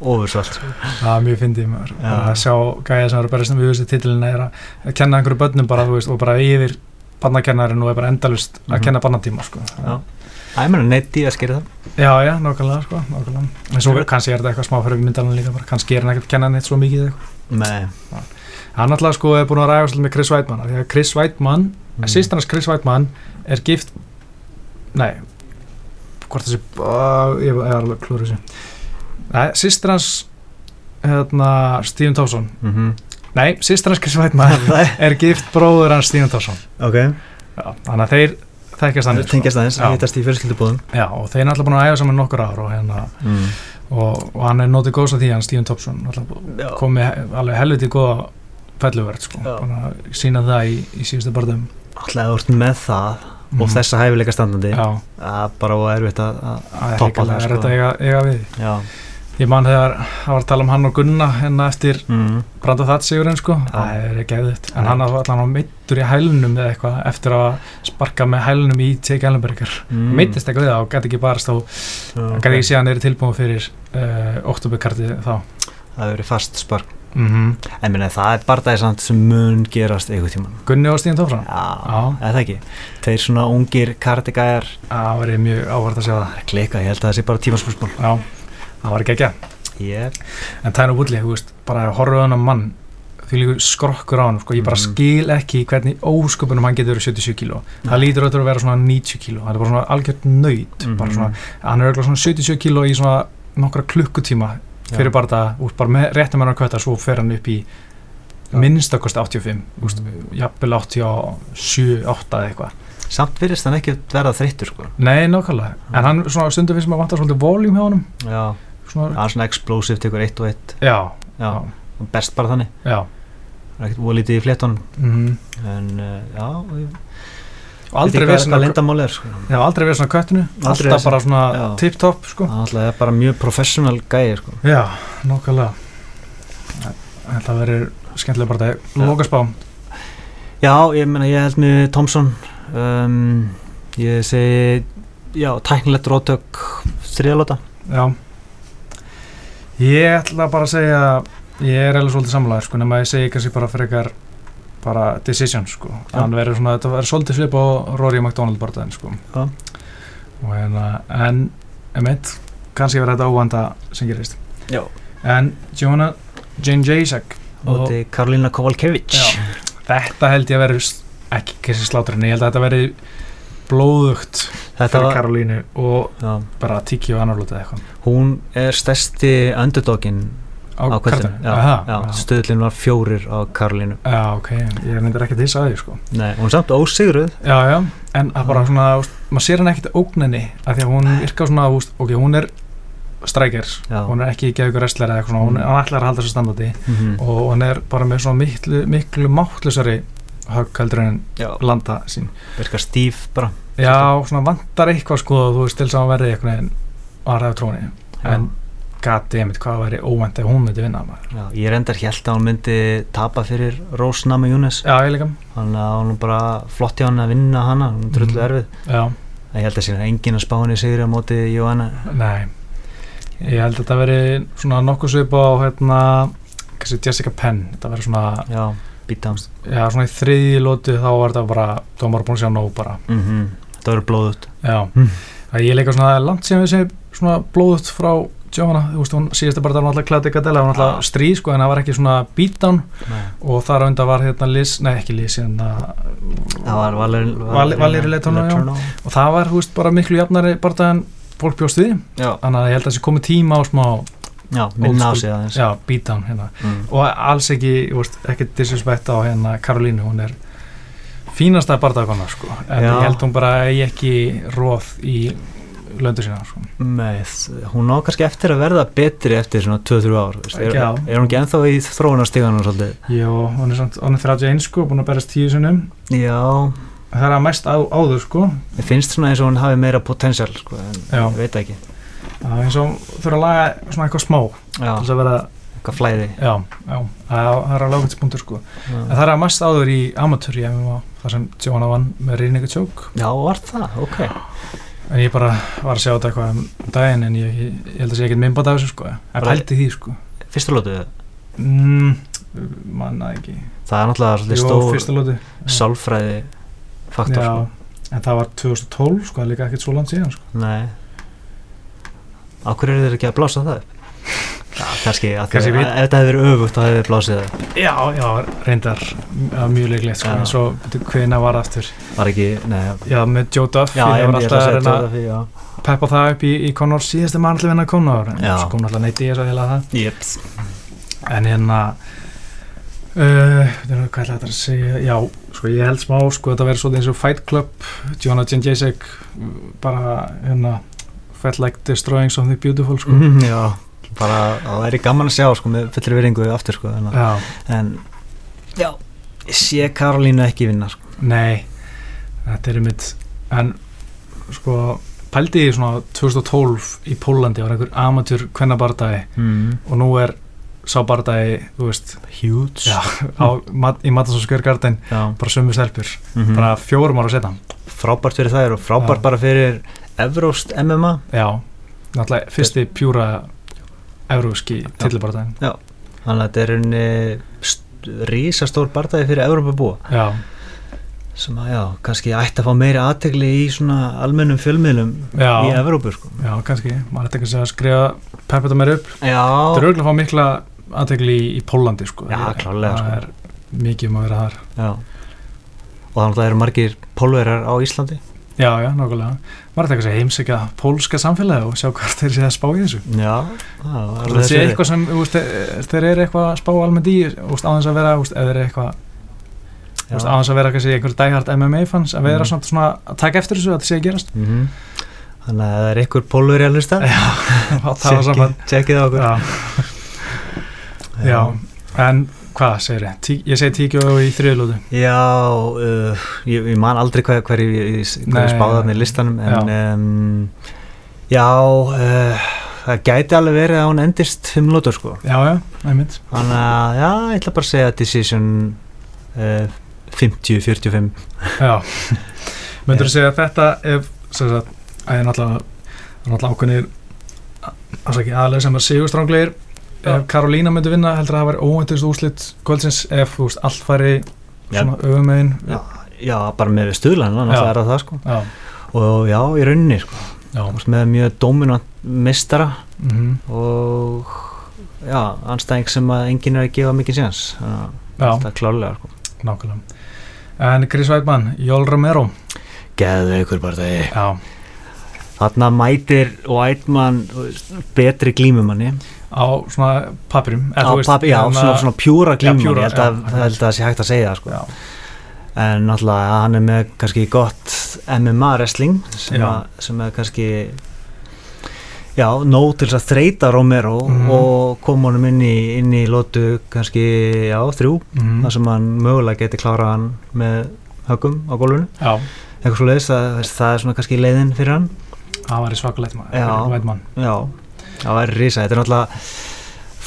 ofursvalt er mjög fyndið maður Já. að sjá gæði sem eru bara sem við veist titilin er að kenna einhverju börnum bara þú veist og bara yfir barnakennarin og er bara endalust að Mhm. kenna barnatíma sko Já. Það er mér að neitt í að skýra það já, já, nákvæmlega sko nákvæmlega. en svo kannski er þetta eitthvað smá fyrir myndalan líka bara kannski er hann ekkert að kenna neitt svo mikið Nei hann alltaf sko er búin að ræða svolítið með Chris Weidmann því að Chris Weidmann, mm. Mm. sýstarnas Chris Weidmann er gift nei hvort þessi, uh, ég er alveg klúður þessu nei, sýstarnas hérna, Stephen Towson mm -hmm. Nei, sýstarnas Chris Weidmann er gift bróður hans Stephen Towson Ok, já, þannig að þeir þekkjast það þannig sko. tengjast aðeins, Já. hittast í fjölskyldubúðum. Já, og þeir er alltaf búin að æfa saman nokkur ár og, hérna, mm. og, og hann er notið góðs af því hann alltaf Já. komið alveg helviti góða felluverð sko, að sína það í, í síðustu barðum Alltaf að ert með það og þessa hæfileika standandi það er bara og erfitt að, að það er Toppa það, erfitt sko. að eiga, eiga við ég man þegar það var að tala um hann og Gunna hérna eftir mm. Branda það sigurinn sko. Það er ekki eðvitt en hann var allan á meittur í hælunum eða eitthvað eftir að sparka með hælunum í Jake Ellenberger Mm. meittist eitthvað við það og gæti ekki barast og gæti ekki séð að hann er tilbúin fyrir uh, oktoberkartið þá. Það hefur verið fast spark. Mm En minni, það er bara það samt sem mun gerast einhvern tíman Gunni og Stíðan Tófran Já, eða það ekki? Þeir svona ungir kardigæjar. Það var mjög áhvert að sjá það að það var ekki ekki Yep. en Tyner Woodley, þú veist, bara að horfa á hann mann því líka skrokkur á hann sko. ég bara Mhm. skil ekki hvernig ósköpunum hann getur verið 77 kíló það lítur auðvitað að vera svona 90 kíló það er bara svona algjört nöyt bara Mhm. svona, hann er auðvitað svona 77 kíló í svona nokkra klukkutíma fyrir bara það, út bara með réttum hann að kvöta svo fer hann upp í Já. minnstakost 85, mm. Mhm. jafnvel 87, 8 eða eitthvað Samt virðist hann ekki verða þreyttur sko. nei, nákvæmlega, en hann svona stundum finnst maður vantar svolítið voljum hjá honum Hann er svona explosive, tekur eitt og eitt já, Já, best bara þannig já. Það er ekkert volítið í fléttunum Mm. En uh, já, og aldrei verið svona er sko. Já, aldrei verið svona köttinu, Aldrei alltaf bara svona tip-top sko. Það náttúrulega er bara mjög professional gæi sko. Já, nokkulega Þetta verður skemmtilega bara þetta Já. Lókaspá Já, ég meina ég held með Thompson um, Ég segi Já, tæknilegt rótök þriðalóta Já Ég ætla bara að segja Ég er eða svolítið samlæður sko nema ég segi kannski bara frekar bara decision sko. Þannig verður svona, þetta verður svolítið svip á Rory McDonald barðaðin sko Já. Og hérna, en emitt, kannski verður þetta óvanda sem gerist Já. En Jóna Jane Jacek Og er Karolina Kovalkevic Já. Þetta held ég að verður ekki kannski sláturinn, ég held að þetta verði blóðugt Þetta fyrir var Karolínu og já, bara tíki og annarlótið eitthvað. Hún er stærsti underdogin á, á kvöldinu. Stöðlinn var fjórir á Karolínu. Já, ok, ég myndir ekki þess að því sko. Nei, hún er samt ósigruð. Já, já, en að bara svona maður sér hann ekkert ógninni af því að hún virkar svona, ok, hún er strækjars, Já. hún er ekki geðugur wrestler eða eitthvað svona, hún, Mm. hann ætlar að halda sér standandi mm og hún er bara með svona miklu, miklu máttlusari högg heldur en Já, landa sín. Virkar stíf bara. Já, svona vantar eitthvað sko, þú veist, til þess að verði eitthvað en aðræða tróni, en goddammit, hvað væri óvænt ef hún myndi vinna maður. Já, ég reyndar hélt að hún myndi tapa fyrir Rose Nama Júnes ég þannig að hún er bara flott hjá hann að vinna hana hún er drullu Mhm. erfið. Já. En ég held að síðan enginn að spá henni sigri á móti Jóhanna Nei, ég held að þetta veri svona nokkuð svip á hérna, Jessica Penn. Þetta veri svona, já, beatdowns já, svona í þriði lótu þá var þetta bara, þá var búin að sjá nóg bara. Mm þetta verður blóðut já, Mm. það ég leika svona langt síðan við segjum svona blóðut frá Johanna, þú veist, hún síðast bara það var alltaf klæði gadela, hún var alltaf stríð sko, en það var ekki svona beatdown Nei. og þar á undan var hérna Liz, nei ekki Liz hérna, það var Valeri Val- Valeri Leighton, já. og það var, þú veist, bara miklu jafnari bara en fólk bjóst við. Þannig að ég held að þessi komið tíma á smá já, minna á sig aðeins. Já, beatdown hérna. Mm. og alls ekki, ekki disrespect á hérna Karolínu, hún er fínasta bardagona, sko. En Já. ég held hún bara ekki róð í löndu sína, sko. Með, hún á kannski eftir að verða betri eftir svona 2-3 ár er, Já. er hún ekki ennþá í þróunarstíganum svolítið? Jó, hún er samt, hún er 31 sko, búin að berast tíu sinnum. Já, það er að mest á, áður, sko. Ég finnst svona eins og hún hafi meira potential sko, en Já. veit ekki það er eins og þurfa að laga svona eitthvað smá til þess að vera eitthvað flæði. Já, já, það er alveg ákveðt punktur sko. En það er að mest áður í MMA þar sem Johanna vann með Rínika Tjók Já, var það, ok. En ég bara var að sjá þetta eitthvað um daginn en ég, ég, ég held að sé ekkert minnbátt af þessu sko. En pælti því sko. Fyrsta lótu, mm, manna ekki. Það er náttúrulega stór sálfræði faktor sko. en það var 2012 sko, það er líka ekkert svo langt síðan sko. Nei Hverju eru þeir ekki að blása það? Upp? Já, kannski, að að, ef þetta hefur verið öfugt þá hefur við blásið það. Já, já, reyndar mjög leiklegt sko, en svo hvena var það aftur? Var ekki, nei. Já, með Joe Duff Já, ég ég var ég alltaf að að að já. peppa það upp í, í Conor síðasti mann til vinna Conor. En svo kom alltaf í þess að heila það. Jeps. En hérna uh, hvað ætla þetta að segja? Já, sko ég held smá sko þetta verður svolítið eins og Fight Club Jonathan Jacek bara hérna felt like destroying something beautiful sko mm, Já, bara það væri gaman að sjá sko með fullri viringu aftur sko en, já, en já, ég sé Karolínu ekki vinna sko. nei þetta er mitt en sko pældi ég svona 2012 í Pólandi var einhver amatör kvennabardagi mm. og nú er sá bardagi, þú veist Huge já, á, mat, í Matasson Square Garden Já. bara sömu stelpur, Mhm. bara fjórum ára setna frábært fyrir þær og frábært Já. bara fyrir Evróst MMA já, náttúrulega fyrsti pjúra euróski tillibardagin þannig að þetta er unni rísastór bardagi fyrir Evrópa búa. Já, sem að já, kannski ætti að fá meiri aðtegli í svona almennum fjölmiðlum Já. í Evrópu sko. Já, kannski. Maður ætti ekki að skrifa peppa þetta meir upp. Það Já, er auðvitað að fá mikla aðtegli í, í Pólandi sko. Já, Ég- klárlega, það sko. er mikið um að vera þar. Já. Og þannig að það eru margir pólverar á Íslandi. Já, já, nákvæmlega maður ætti ekki að segja heimsækja pólska samfélagi og sjá hvað þeir sé að spá í þessu. Já, það var það sé eitthvað sem, þú veist, þeir- þeir eru eitthvað að spá almennt í, veist, á þess að vera veist, ef þeir eru eitthvað á þess að vera kannski einhver dæhart MMA fans að vera Mhm. svona, svona að taka eftir þessu að það sé að gerast. Mm Þannig að það er einhver pólveri að hlusta það var saman Tjekkið á okkur. Já, já, en hvað segir? Tí, ég segi tíkjó í þriðlótu Já, uh, ég, ég man aldrei hvað, hver ég, spáði þarna í listanum en já, um, já uh, það gæti alveg verið að hún endist fimm lótur sko já, já, einmitt þannig að já, ég ætla bara að segja decision uh, 50-45 já, myndur þú segja að þetta ef, sem sagt, að ég náttúrulega er náttúrulega ákveðnir ásaki aðlega sem er sigurstránglegir ef Karolína myndi vinna heldur að það væri óvæntist úslit kvöldsins ef þú veist, allt færi svona öfumegin já, já, bara með Já. náttúrulega er það það sko. Já, og já, í rauninni sko. Með mjög dominant mistara mhm, og já, anstæðing sem að enginn er að gefa mikið séns. Þannig já, að þetta er klálega sko. Nákvæmlega. En Chris Weidmann, Jól Romero. Geðu ykkur bara það já, Þarna mætir veist, betri glímumanni á svona papirum á papi, já, svona, svona pjúra pjúra, ég held að, það sé hægt að segja sko. en náttúrulega hann er með kannski gott MMA wrestling sem, að, sem er kannski já, nóg til að þreita Romero Mhm. og koma honum inn í, inn í lótu kannski, já, þrjú mhm, þar sem hann mögulega geti klárað hann með högum á gólfinu. Eitthvað svo leiðis, það, það er svona kannski leiðin fyrir hann. Það var í. Weidmann Já, það væri risa Þetta er náttúrulega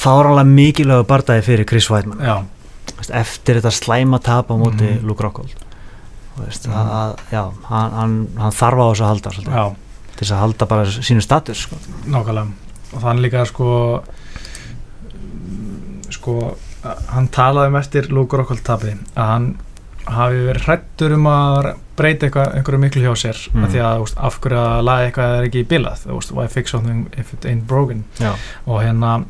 fáranlega mikilvægu bardagi fyrir Chris Weidman. Já, eftir þetta slæma tap á móti Mhm. Luke Rockhold. Já, hann, hann, hann þarf á þessu að halda til þess að halda bara sínu status sko. nákvæmlega. Og þannig líka sko sko hann talaði um eftir Luke Rockhold tapi að hann hafi verið hrættur um að breyta eitthvað, einhverju miklu hjá sér Mm. af því að úst, af hverju að laga eitthvað er ekki bilað þú veist, why fix something if it ain't broken Já, og hérna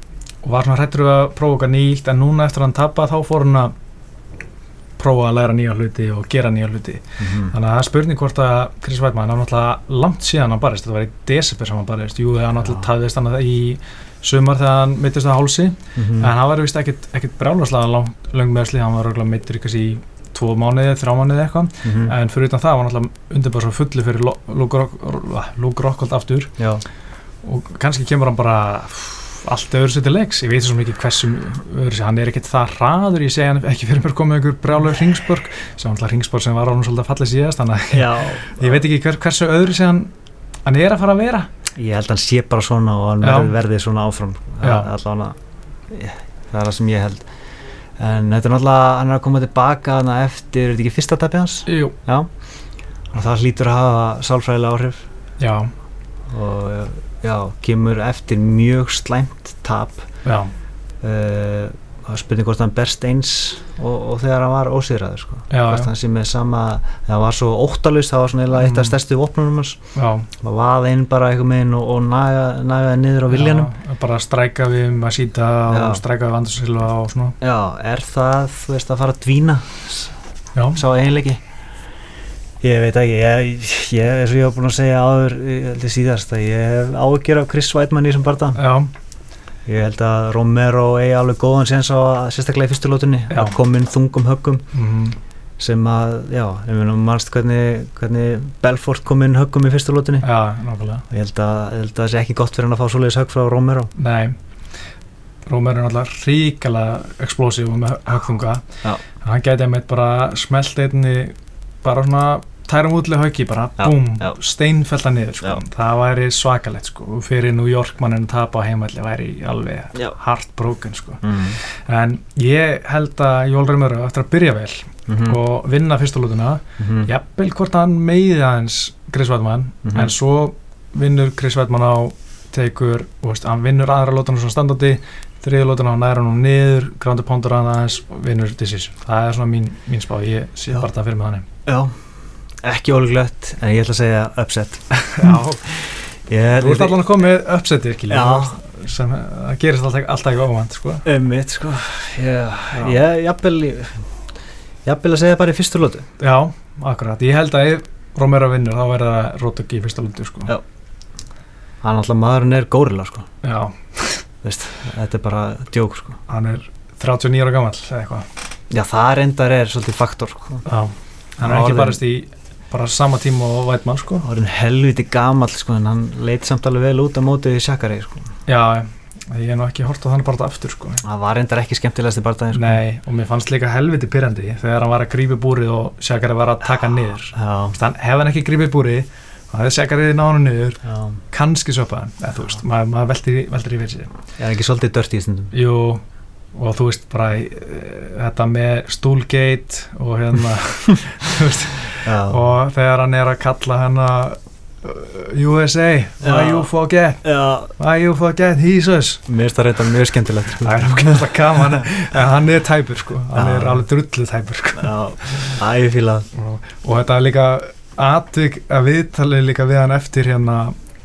var svona hrættur að prófa eitthvað nýtt en núna eftir að hann tapa þá fór hann að prófa að læra nýja hluti og gera nýja hluti mm Þannig að það er spurning hvort að Chris Weidmann hann náttúrulega langt síðan hann barist, þetta var í desember sem hann barist, jú þegar hann náttúrulega Já. tafðist hann í sumar þegar hann mittist á hálsi Mhm. en hann var vist ekkit, ekkit brjálaslega lang, lang meðsli, hann var röglega mittur ykkur í tvo mánuði, þrjá mánuði eitthvað. Mhm. en fyrir utan það var náttúrulega undirbara svo fullu fyrir Luke Rock- Luke Rockhold aftur. Já, og kannski kemur hann bara pff, allt öðru sér til leiks, ég veit svo mikið hversum öðru sér, hann er ekkit það hraður. Ég segi hann ekki fyrir mér komið einhver brjálagur hringsborg sem hann hringsborg sem var á hann svolítið að falla síðast þannig að ég veit ekki hver, hversu öðru sér hann hann er að fara að vera. Ég held að hann sé bara svona og hann verði, svona áfram. Já. allan að það er það sem ég held en þetta er náttúrulega, hann er að koma tilbaka þarna eftir, er þetta ekki fyrsta tapið hans? Jú, Já, og það hlýtur að hafa sálfræðilega áhrif. Já, og já, kemur eftir mjög slæmt tap. Já, uh, það er spurning hvort hann berst eins og, og þegar hann var ósýðraður sko. Hvort hann sé með sama hann var svo óttalust, það var svona eiginlega eitt af Mm. stærstu vopnunum hans. Maður vaða inn bara einhver meginn og, og naga, nagaði niður á viljanum. Bara stræka við Masita Já. og stræka við Vandarsilva og svona. Já, er það, þú veist, að fara að dvína? Já, sá eiginleiki? Ég veit ekki ég, ég, eins og ég var búin að segja áður ég held ég síðast að ég hef áhyggjur af Chris Weidmann í þessum barða já, ég held að Romero eigi alveg góðan séns á að sérstaklega í fyrstu lótunni Já. að koma inn þungum höggum. Mm, sem að, já, ég meina mannst hvernig, hvernig Belfort kom inn höggum í fyrstu lótunni já, nákvæmlega. Ég held að, að það sé ekki gott fyrir hann að fá svoleiðis högg frá Romero. Nei, Rómer er náttúrulega ríkala explosiv með högþunga Já. hann gæti einmitt bara smelt einni bara svona tærum útlega höggi bara Já, búm, já. steinfellta niður sko. Já. það væri svakalegt sko. og fyrir New York mannin að tapa á heimælli væri alveg Já. heartbroken sko. mm. en ég held að Jól Rómer eftir að byrja vel Mm og vinna fyrstu lútuna -hmm. jafnvel hvort hann meiði aðeins Chris Weidmann Mhm. en svo vinnur Chris Weidmann á tekur, og veist, hann vinnur aðra lótuna svona standandi, þriði lótuna hann næra hann niður, grándi pondur aðeins og vinnur decision, það er svona mín, mín spá ég sé bara það fyrir mig þannig Já, ekki ólíklegt en ég ætla að segja upset. Já, Ég þú ert allan að koma með uppsettir Já. sem það gerist alltaf, alltaf ekki óvænt sko. um mitt sko. Ég, jafnvel að segja bara í fyrstu lótu Já, akkurat, ég held að ef Romero vinnur þá verður það rótökki í fyrsta lútu sko. Já. hann alltaf maðurinn er górila sko. Já, Veist, þetta er bara djók sko. Hann er 39 ára eitthvað. Já, það reyndar er svolítið faktor sko. Já, hann er Orðin- ekki barist í bara sama tíma og Weidmann sko. Orðin helviti gamall sko en hann leit samt alveg vel út á mótið í Shakari sko. Já, ég hef nú ekki hort á þannig bara aftur sko. Það var reyndar ekki skemmtilegast í barndaginn sko. Nei, og mér fannst líka helviti pyrrandi þegar hann var að grípi búrið og Shakari var að taka hann niður. Já, Þannig hef hann ekki grípið búrið hefði Shakari náðu hann niður. Já. Kannski söpað hann, þú veist maður, maður veltir, veltir í sig Ég er ekki svolítið dört í Jú, og þú veist bara e, þetta með Stoolgate og hérna þú veist, Já, og þegar hann er að kalla hennar USA, why you forget? Já. Why you forget Jesus? Mér finnst það reyndar mjög skemmtilegt. Það er okkur alltaf gaman en hann er tæpur sko, hann Já. er alveg drullu tæpur sko. Það. og, og þetta er líka atvik að viðtalið líka við hann eftir hérna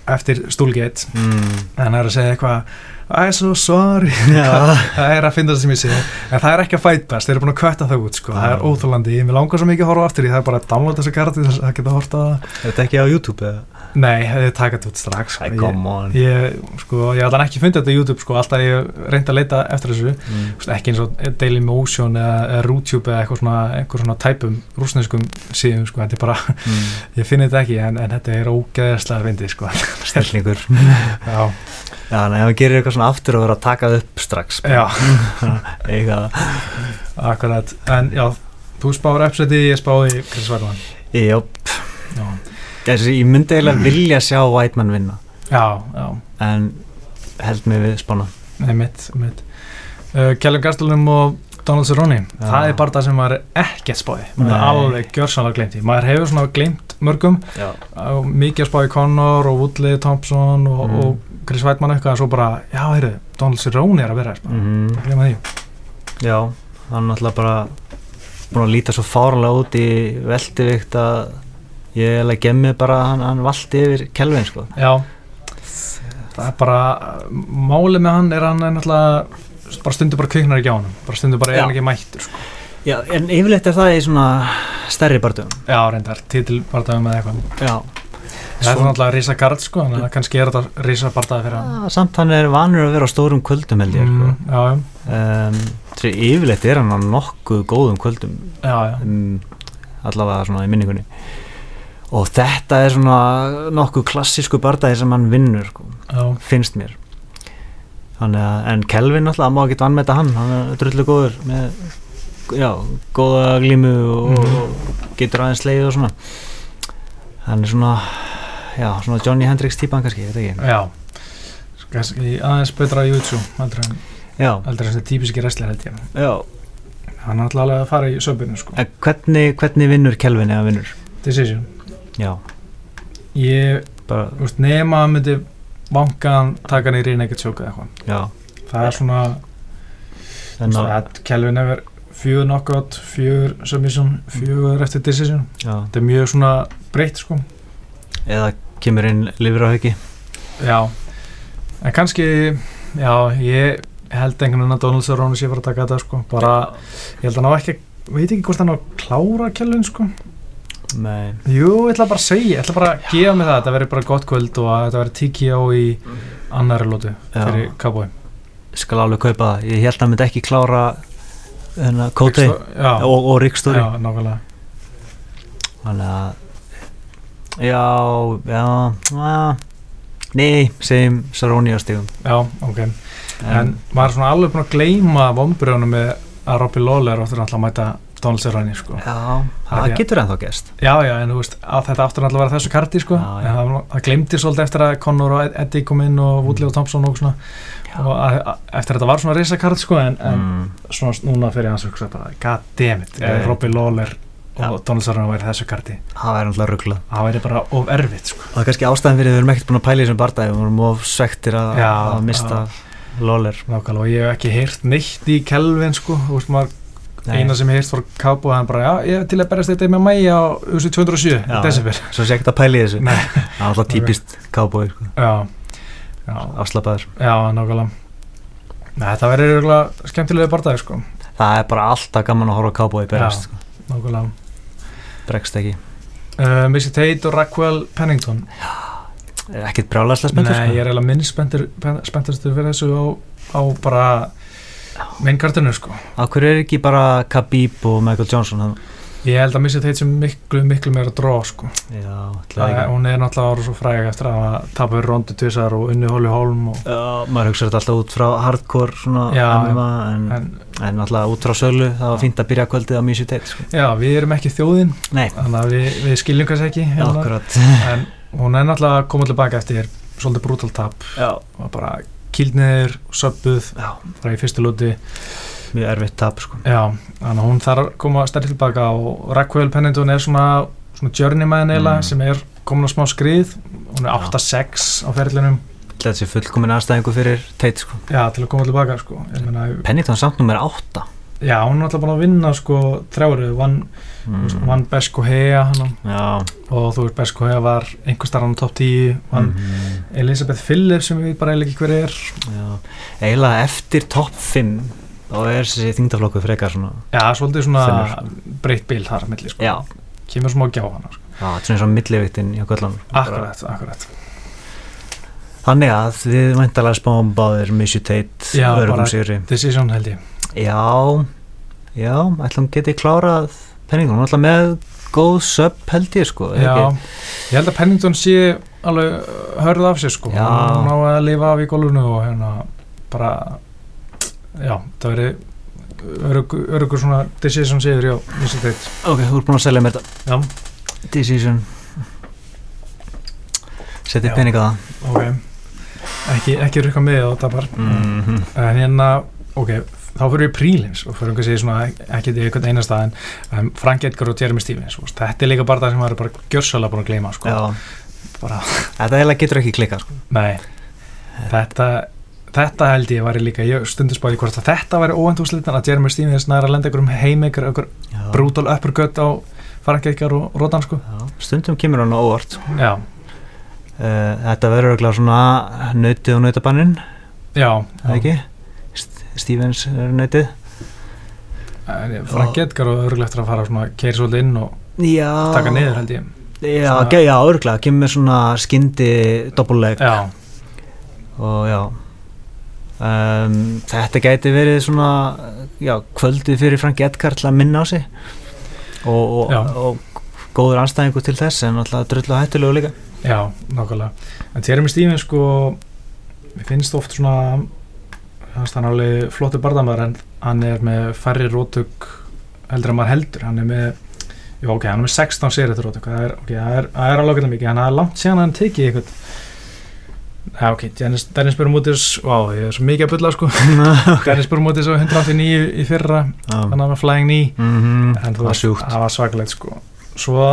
eftir Stoolgate mm. en hann er að segja eitthvað I'm so sorry það er að finna það sem ég sé en það er ekki að pass, þeir eru búin að kvætta það út sko. það er Já. óþólandi, ég vil langar svo mikið að horfa aftur í það er bara að downloada þessa karti þess að geta horta það þetta er ekki á YouTube eða? nei, þið taka þetta út strax sko. Ég, come on ég, sko, ég ætla ekki að funda þetta á YouTube sko, alltaf ég reyndi að leita eftir þessu mm. Ekki eins og Daily Motion eða, Rootube eða eitthvað svona, eitthvað svona tæpum rúsneskum síðum sko, þetta er bara, mm. ég finn þetta ekki en, en þetta er ógeðslega sko. Stellingur já, en ef hann gerir eitthvað svona aftur og verður að taka upp strax já, Eitthvað akkurat. En já, þú spáður uppseti, ég spáði Chris Weidmann Jöp já, Þessi, Ég myndi eiginlega vilja sjá Whiteman vinna. Já, já. En held mig við spána. Nei, mitt, mitt. Uh, Kjellum Gastelum og Donald Cerrone það er bara það sem maður er ekkert spáði maður er alveg gjörsanlega glemt í maður hefur svona glemt mörgum. Já, mikið spáði Connor og Woodley Thompson og, Mm. og Chris Weidmann eitthvað en svo bara, já, heyrðu, Donald Cerrone er að vera mm. mm glema því. Já hann er náttúrulega bara búin að líta svo fárlega út í veldivikt að ég er að gemmi bara að hann, hann valdi yfir Kelvin sko. Já, það er bara málið með hann er hann er náttúrulega bara stundur bara kviknar ekki á hann bara stundur bara er Já. hann ekki mættur sko. Já, en yfirleitt er það í svona stærri barndugum já, reyndar, titilbardaðum eða eitthvað Já það er náttúrulega Risa Gard sko, þannig að kannski er þetta Risa bardaði fyrir hann Ah, Samt hann er vanur að vera á stórum kvöldum held ég mm, sko. já, já, um, Því yfirleitt er hann á nokkuð góðum kvöldum já, já. um, allavega svona í minningunni og þetta er svona nokkuð klassísku bardagi sem hann vinnur sko, já. finnst mér að, en Kelvin náttúrulega má ekki vannmeta hann, hann er drullu góður með, já, góða glímu og, Mhm. og getur aðeins leið og svona. Hann er svona já, svona Johnny Hendricks típan kannski, ég veit ekki. Já, kannski aðeins betra en já, heldur en þessi típiski wrestler held ég. Já. Hann er alltaf alveg að fara í söpunu sko. En hvernig, hvernig vinnur Kelvin eða vinnur? decision. Já, ég, bara, veist, nema að myndi vangan taka hann í reyna ekkert sjóka eða eitthvað. Já. Það er svona, veist, að, Kelvin hefur fjögur knockout, fjögur submission fjögur eftir decision. Já, þetta er mjög svona breytt sko. Eða kemur inn lifur á hauki. Já, en kannski já, ég held einhvern veginn að Donald Cerrone sé fara að taka þetta sko. Bara, ég held að hann á ekki veit ekki hvort hann á að klára Kelvin sko Nei, Jú, ég ætla bara að segja, ég ætla bara að gefa mig það þetta verður bara gott kvöld og að þetta verður TKO í annari lótu fyrir Cowboy. Skal alveg kaupa það. Ég held að hann myndi ekki klára hérna, Kótei Já, og, og Ríkstóri já, nákvæmlega. Þannig að Já, já, já. Nei, segjum Saróni á stigum. Já, ok, en maður er svona alveg búin að gleyma vombriðunum með að Robbie Lawler áttur alltaf að mæta Cerrone sko. Já, Það getur ennþá gest Já, já, en þú veist, að þetta alltaf að vera þessu karti sko. Já, já. en það, það gleymdi svolítið eftir að Conor og Eddie kom inn og Woodley og Thompson og svona og að, að, eftir að þetta var svona risakart sko, en, en mm. svona núna fyrir hans hugsa bara, god damn it, Nei. ef Robbie Lawler og Cerrone væri þessu karti Það er náttúrulega rugglað það væri bara of erfitt sko. Það er kannski ástæðan fyrir að við erum ekkert búin að pæla í þessum bardagi Við vorum of svektir að, Já, að mista Lawler Nákvæmlega, og ég hef ekki heyrt neitt í Kelvin sko, þú veist maður. Eina sem heyrst var Cowboy hann bara, já, ég til að berast þetta með mæja á USA 207 Já, í desember. Svo sé ekkert að pæla í þessu. Það er alltaf típist cowboy sko. Afslappaður já, nákvæmlega. Nei, það verður eiginlega skemmtilega barndagi sko, Það er bara alltaf gaman að horfa á cowboy berast sko. nákvæmlega. Bregst ekki. Uh, Missy Tate og Raquel Pennington. Er ekkert brjálæslega spenntur Nei, ég er eiginlega minn spenntur fyrir þessu á, á bara minnkartinu sko. Akkur er ekki bara Khabib og Michael Johnson hann? ég held að Missy Tate sem miklu, miklu meira dró sko. Já, Það er, hún er náttúrulega ára svo fræg eftir að tapa fyrir rondu tvisar og unni hóli hólm og, Já, maður hugsa þetta alltaf út frá hardcore svona Já, MMA en, en en alltaf út frá sölu það var fínt að byrja kvöldið á Music Date sko. já, við erum ekki þjóðin Nei, þannig að við, við skiljum kannski ekki hérna. en hún er náttúrulega að koma tilbaka eftir svolítið brutal tap Já, og bara kýlniður, söpbuð frá í fyrstu lúti mjög erfitt tap sko. já, þannig að hún þarf að koma stærri tilbaka og Raquel Pennington er svona, svona journeyman eiginlega Mm. sem er komin á smá skrið hún er 8-6 á ferlinum Þetta sé fullkomin aðstæðingu fyrir Tate sko. já, til að koma tilbaka sko. Meina, Pennington samt nummer 8 já, hún er alltaf búin að vinna sko, þrjáru, vann mm. vann Besko Hea og þú veist Besko Hea var einhver starf á top 10 vann mm. Elisabeth Phillips sem við bara eiginlega ekki hver er. Já, eiginlega eftir topp 5 þá er þessi þingdaflokku frekar svona já, svolítið svona Þunnur. breytt bil þar að milli sko. Já, kemur smá gjá hann sko. já þetta er svona svo milliviktinn hjá kvöldan akkurat, akkurat. Þannig að við væntalega spáum báðir Missy Tate Já, bara- decision held ég. Já, já, ætlum geti klárað Pennington, alltaf með góð sub held ég sko já, ég held að Pennington sé alveg hörð af sér sko. Já. hún á að lifa af í gólfinu og hérna bara já, það veri örugur svona decision sigur já, Missy Tate Ok, þú ert búin að selja mér þetta. Decision. Setið Já. pening á það. Ok. Ekki, ekki rukka með og það bara mm -hmm. en hérna, ok, þá fyrir við prílins og fyrir einhversi svona, ekki í einhvern einasta en um, Frank Edgar og Jeremy Stevens veist, þetta er líka bara það sem maður er bara gjörsalega búin að gleyma sko. Já, bara, þetta eiginlega getur ekki klikkað sko. nei þetta, þetta held ég væri líka ég stundu spáði hvort að þetta væri óvænt úrslitan að Jeremy Stevens næra að lenda einhverjum heimeikur einhver Já. brutal uppercut á Frank Edgar og Rodan sko. Já. Stundum kemur hann á óvart já, uh, Þetta verður örugglega svona nautið og nautabannin, já, það ekki? St Stevens er nautið En Frank Edgar og örgulegt að fara svona keiri svolítið inn og Já. taka niður held ég. Já, Svona- já, örgulega, kemur svona skyndi doppelleg já, og já. Um, þetta gæti verið svona já, kvöldið fyrir Frank Edgar til að minna á sig. Og, og, og góður anstæðingu til þess en alltaf drullu hættulegu líka. Já, nákvæmlega. En Jeremy Stevens sko mér finnst oft svona hann er alveg flottur barðamæður en hann er með færri rótök heldur en maður heldur. Hann er með, já ok, hann er með 16 sér eftir rótök það er, ok, það er, það er alveg mikið. En það er langt síðan hann tekið eitthvað. Já, ok, Dennis, Bermudez, vá, ég er svo mikið að bulla sko. Dennis Bermudez á 189 í fyrra. Hann Já. var flying knee. Mhm, en þú það var svakalegt sko. Svo,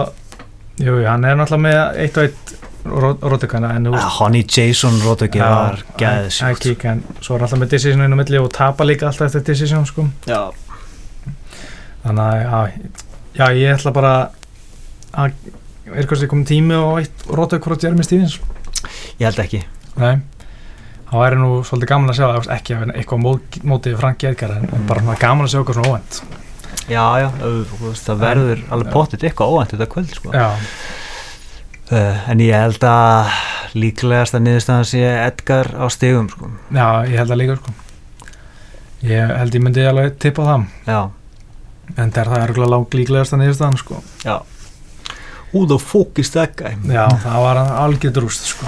jú, hann er náttúrulega með eitt og eitt rótökana Ja, Honey Jason Rodöki var gæðið kíka en svo er alltaf með decision inn á milli og tapa líka alltaf eftir decision sko. Já, þannig að, já, já, ég ætla bara að er kannski komið tími og eitt rótök frá Jeremy Stevens? Ég held ekki. Nei, það væri nú svolítið gaman að sjá það, ekki að eitthvað mót, mótið Frank Edgar en, en bara svona gaman að sjá eitthvað svona óvænt. Já, já, það verður alveg pottit eitthvað óvænt þetta kvöld sko. Já, uh, En ég held að líklegast að niðurstaðan sé Edgar á stigum sko. já, ég held að líka sko Ég held ég myndi alveg tippa það Já, en það er það örgulega langt líklegast að niðurstaðan sko já Who the fuck is that guy? Já, það var algjör drúst sko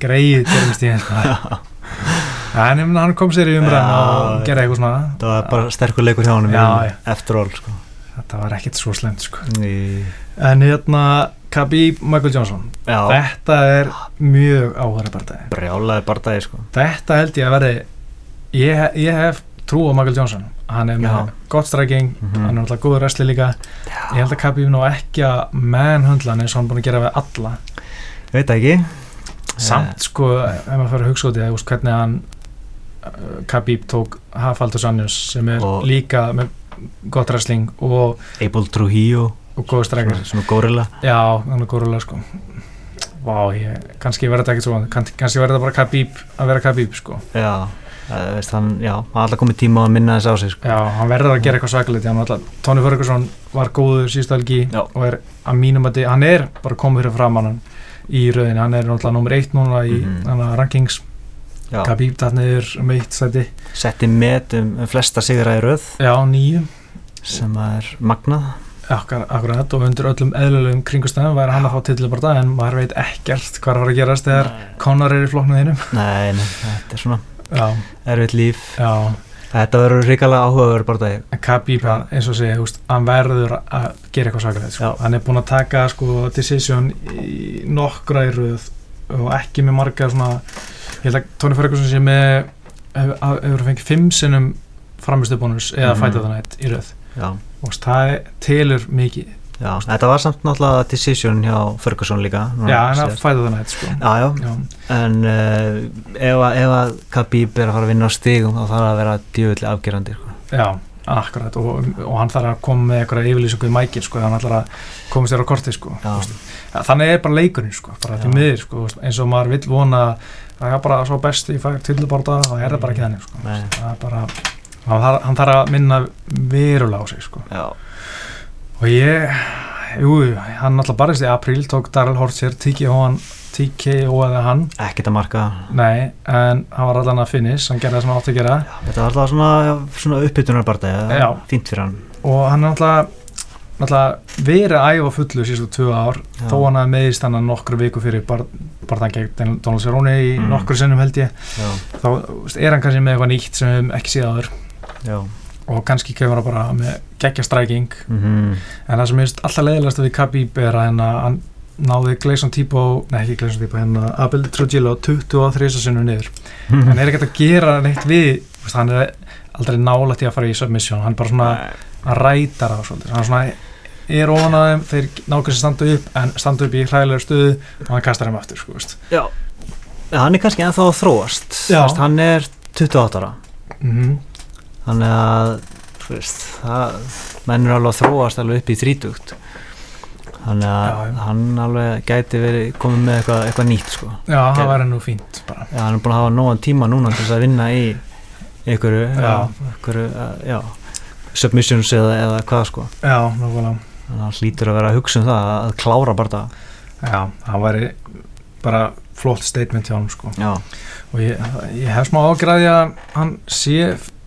Greið Jeremy Stevens sko. En ég hann kom sér í umræðan og gerði eitthvað svona Það var bara sterkur leikur hjá já. eftir all sko. Þetta var ekkit svo slemt sko Í- En hérna, Khabib Michael Johnson. Já, Þetta er mjög áhverja partæði brjálaði bardagi sko. Þetta held ég að verði ég, ég hef trú á Michael Johnson. Hann er með Já. gott striking Mhm. Hann er náttúrulega góður wrestli líka. Ég held að Khabib nú ekki að manhundla hann eins og hann búin að gera við alla. Ég veit ekki. Samt sko, ef maður fyrir að hugsa út í það hvernig hann uh, Khabib tók Hafaldur Sannjus sem er Og- líka með gott wrestling og, Abel Trujillo, og góður striking svona, svona gorilla. Já, er górulega sko. Vá, ég, kannski verður þetta ekki svo kann, kannski verður þetta bara Khabib að vera Khabib sko. Já, það, veist, hann, já, alltaf komið tíma að minna þess á sig sko. Já, hann verður að gera eitthvað svakalegt Tony Ferguson var góður síðustu Já. og er að mínum að hann er bara komið fyrir framann hann í rauðinu, hann er náttúrulega nummer eitt núna í mm rankings, Já, Khabib datt niður um eitt sæti, setti met um, flesta sigra í röð. Já, nýju sem að er magnað akkurat og undir öllum eðlulegum kringustæðum væri hann að fá titlu bara en maður veit ekkert hvað er að gerast þegar Conor er í flokknuðinum Nei, nei, þetta er svona Já, erfitt líf. Já. Þetta verður ríkala áhugaverður En Khabib, hann, eins og segja, hann verður að gera eitthvað svakalegt sko. Hann er búinn að taka sko, decision í nokkra í röð og ekki með marga svona, ég held að Tony Ferguson sé með hefur hefur fengið fimm sinnum framistöðbónus eða Mhm. mm. fæta þannig í röð. Já, og það er- telur mikið já, þetta var samt náttúrulega decision hjá Ferguson líka já, en að síðast. fæta þannig sko. Já, já, já, en uh, ef, að- að Khabib er að fara að vinna á stigum þá þarf það að vera djöfulli afgerandi sko. já, akkurat og, og hann þarf að koma með eitthvað yfirlýsingu í mækir sko, hann ætlar að koma sér á korti sko. Ja, þannig er bara leikurinn sko, bara Já. því miður sko, eins og maður vill vona að það er bara svo besti í fær tillubarta þá er það bara ekki þannig sko. Nei. það er bara hann þarf, að minna verulega á sig sko. Já, og ég jú, hann alltaf barist í apríl tók Daryl Hortzer, TKO eða hann, ekkert að marka. Nei en hann var allan að finish, hann gerði það sem hann átti að gera. Þetta var alltaf svona, já, svona uppbytunar bardagi Já. fínt fyrir hann. Og hann er alltaf verið að æfa fullu síðustu tvö ár Já. þó hann hafi meðist hann nokkru viku fyrir bar, barðan gegn Donald Cerrone í Mm. nokkru sinnum held ég. Já, þá er hann kannski með eitthvað nýtt sem við höfum ekki séð áður já. Og kannski kemur hann bara með geggja stræking. Mm en það sem er alltaf leiðilegast við Khabib er að hérna, hann náði Gleison Tipo nei ekki Gleison Tipo, hérna Abel Trujillo 23 sinnum niður. Hann er ekkert að gera neitt við þú veist, hann er aldrei nálægt í að fara í submission. Hann bara svona hann rætar á svolítið. Hann svona er ofan að þeim þeir nákvæmst standa upp en standa upp í hræðilega stöðu og hann kastar þeim aftur sko, veist. Já, hann er kannski ennþá að þróast. Hann er 28 ára. Mm þannig að veist, það, menn er alveg að þróast alveg upp í þrítugt þannig að Já, hann alveg gæti verið komið með eitthvað, eitthvað nýtt sko. já, Ok. það væri nú fínt bara já, hann er búin að hafa nógan tíma núna til þess að vinna í einhverju, Já. einhverju uh, já, submissions eða, eða hvað sko já, nákvæmlega þannig að hann hlýtur að vera að hugsa um það að, að klára bara það já, það væri bara flott statement hjá hann sko. já, og ég, ég hef smá ágræði að hann sé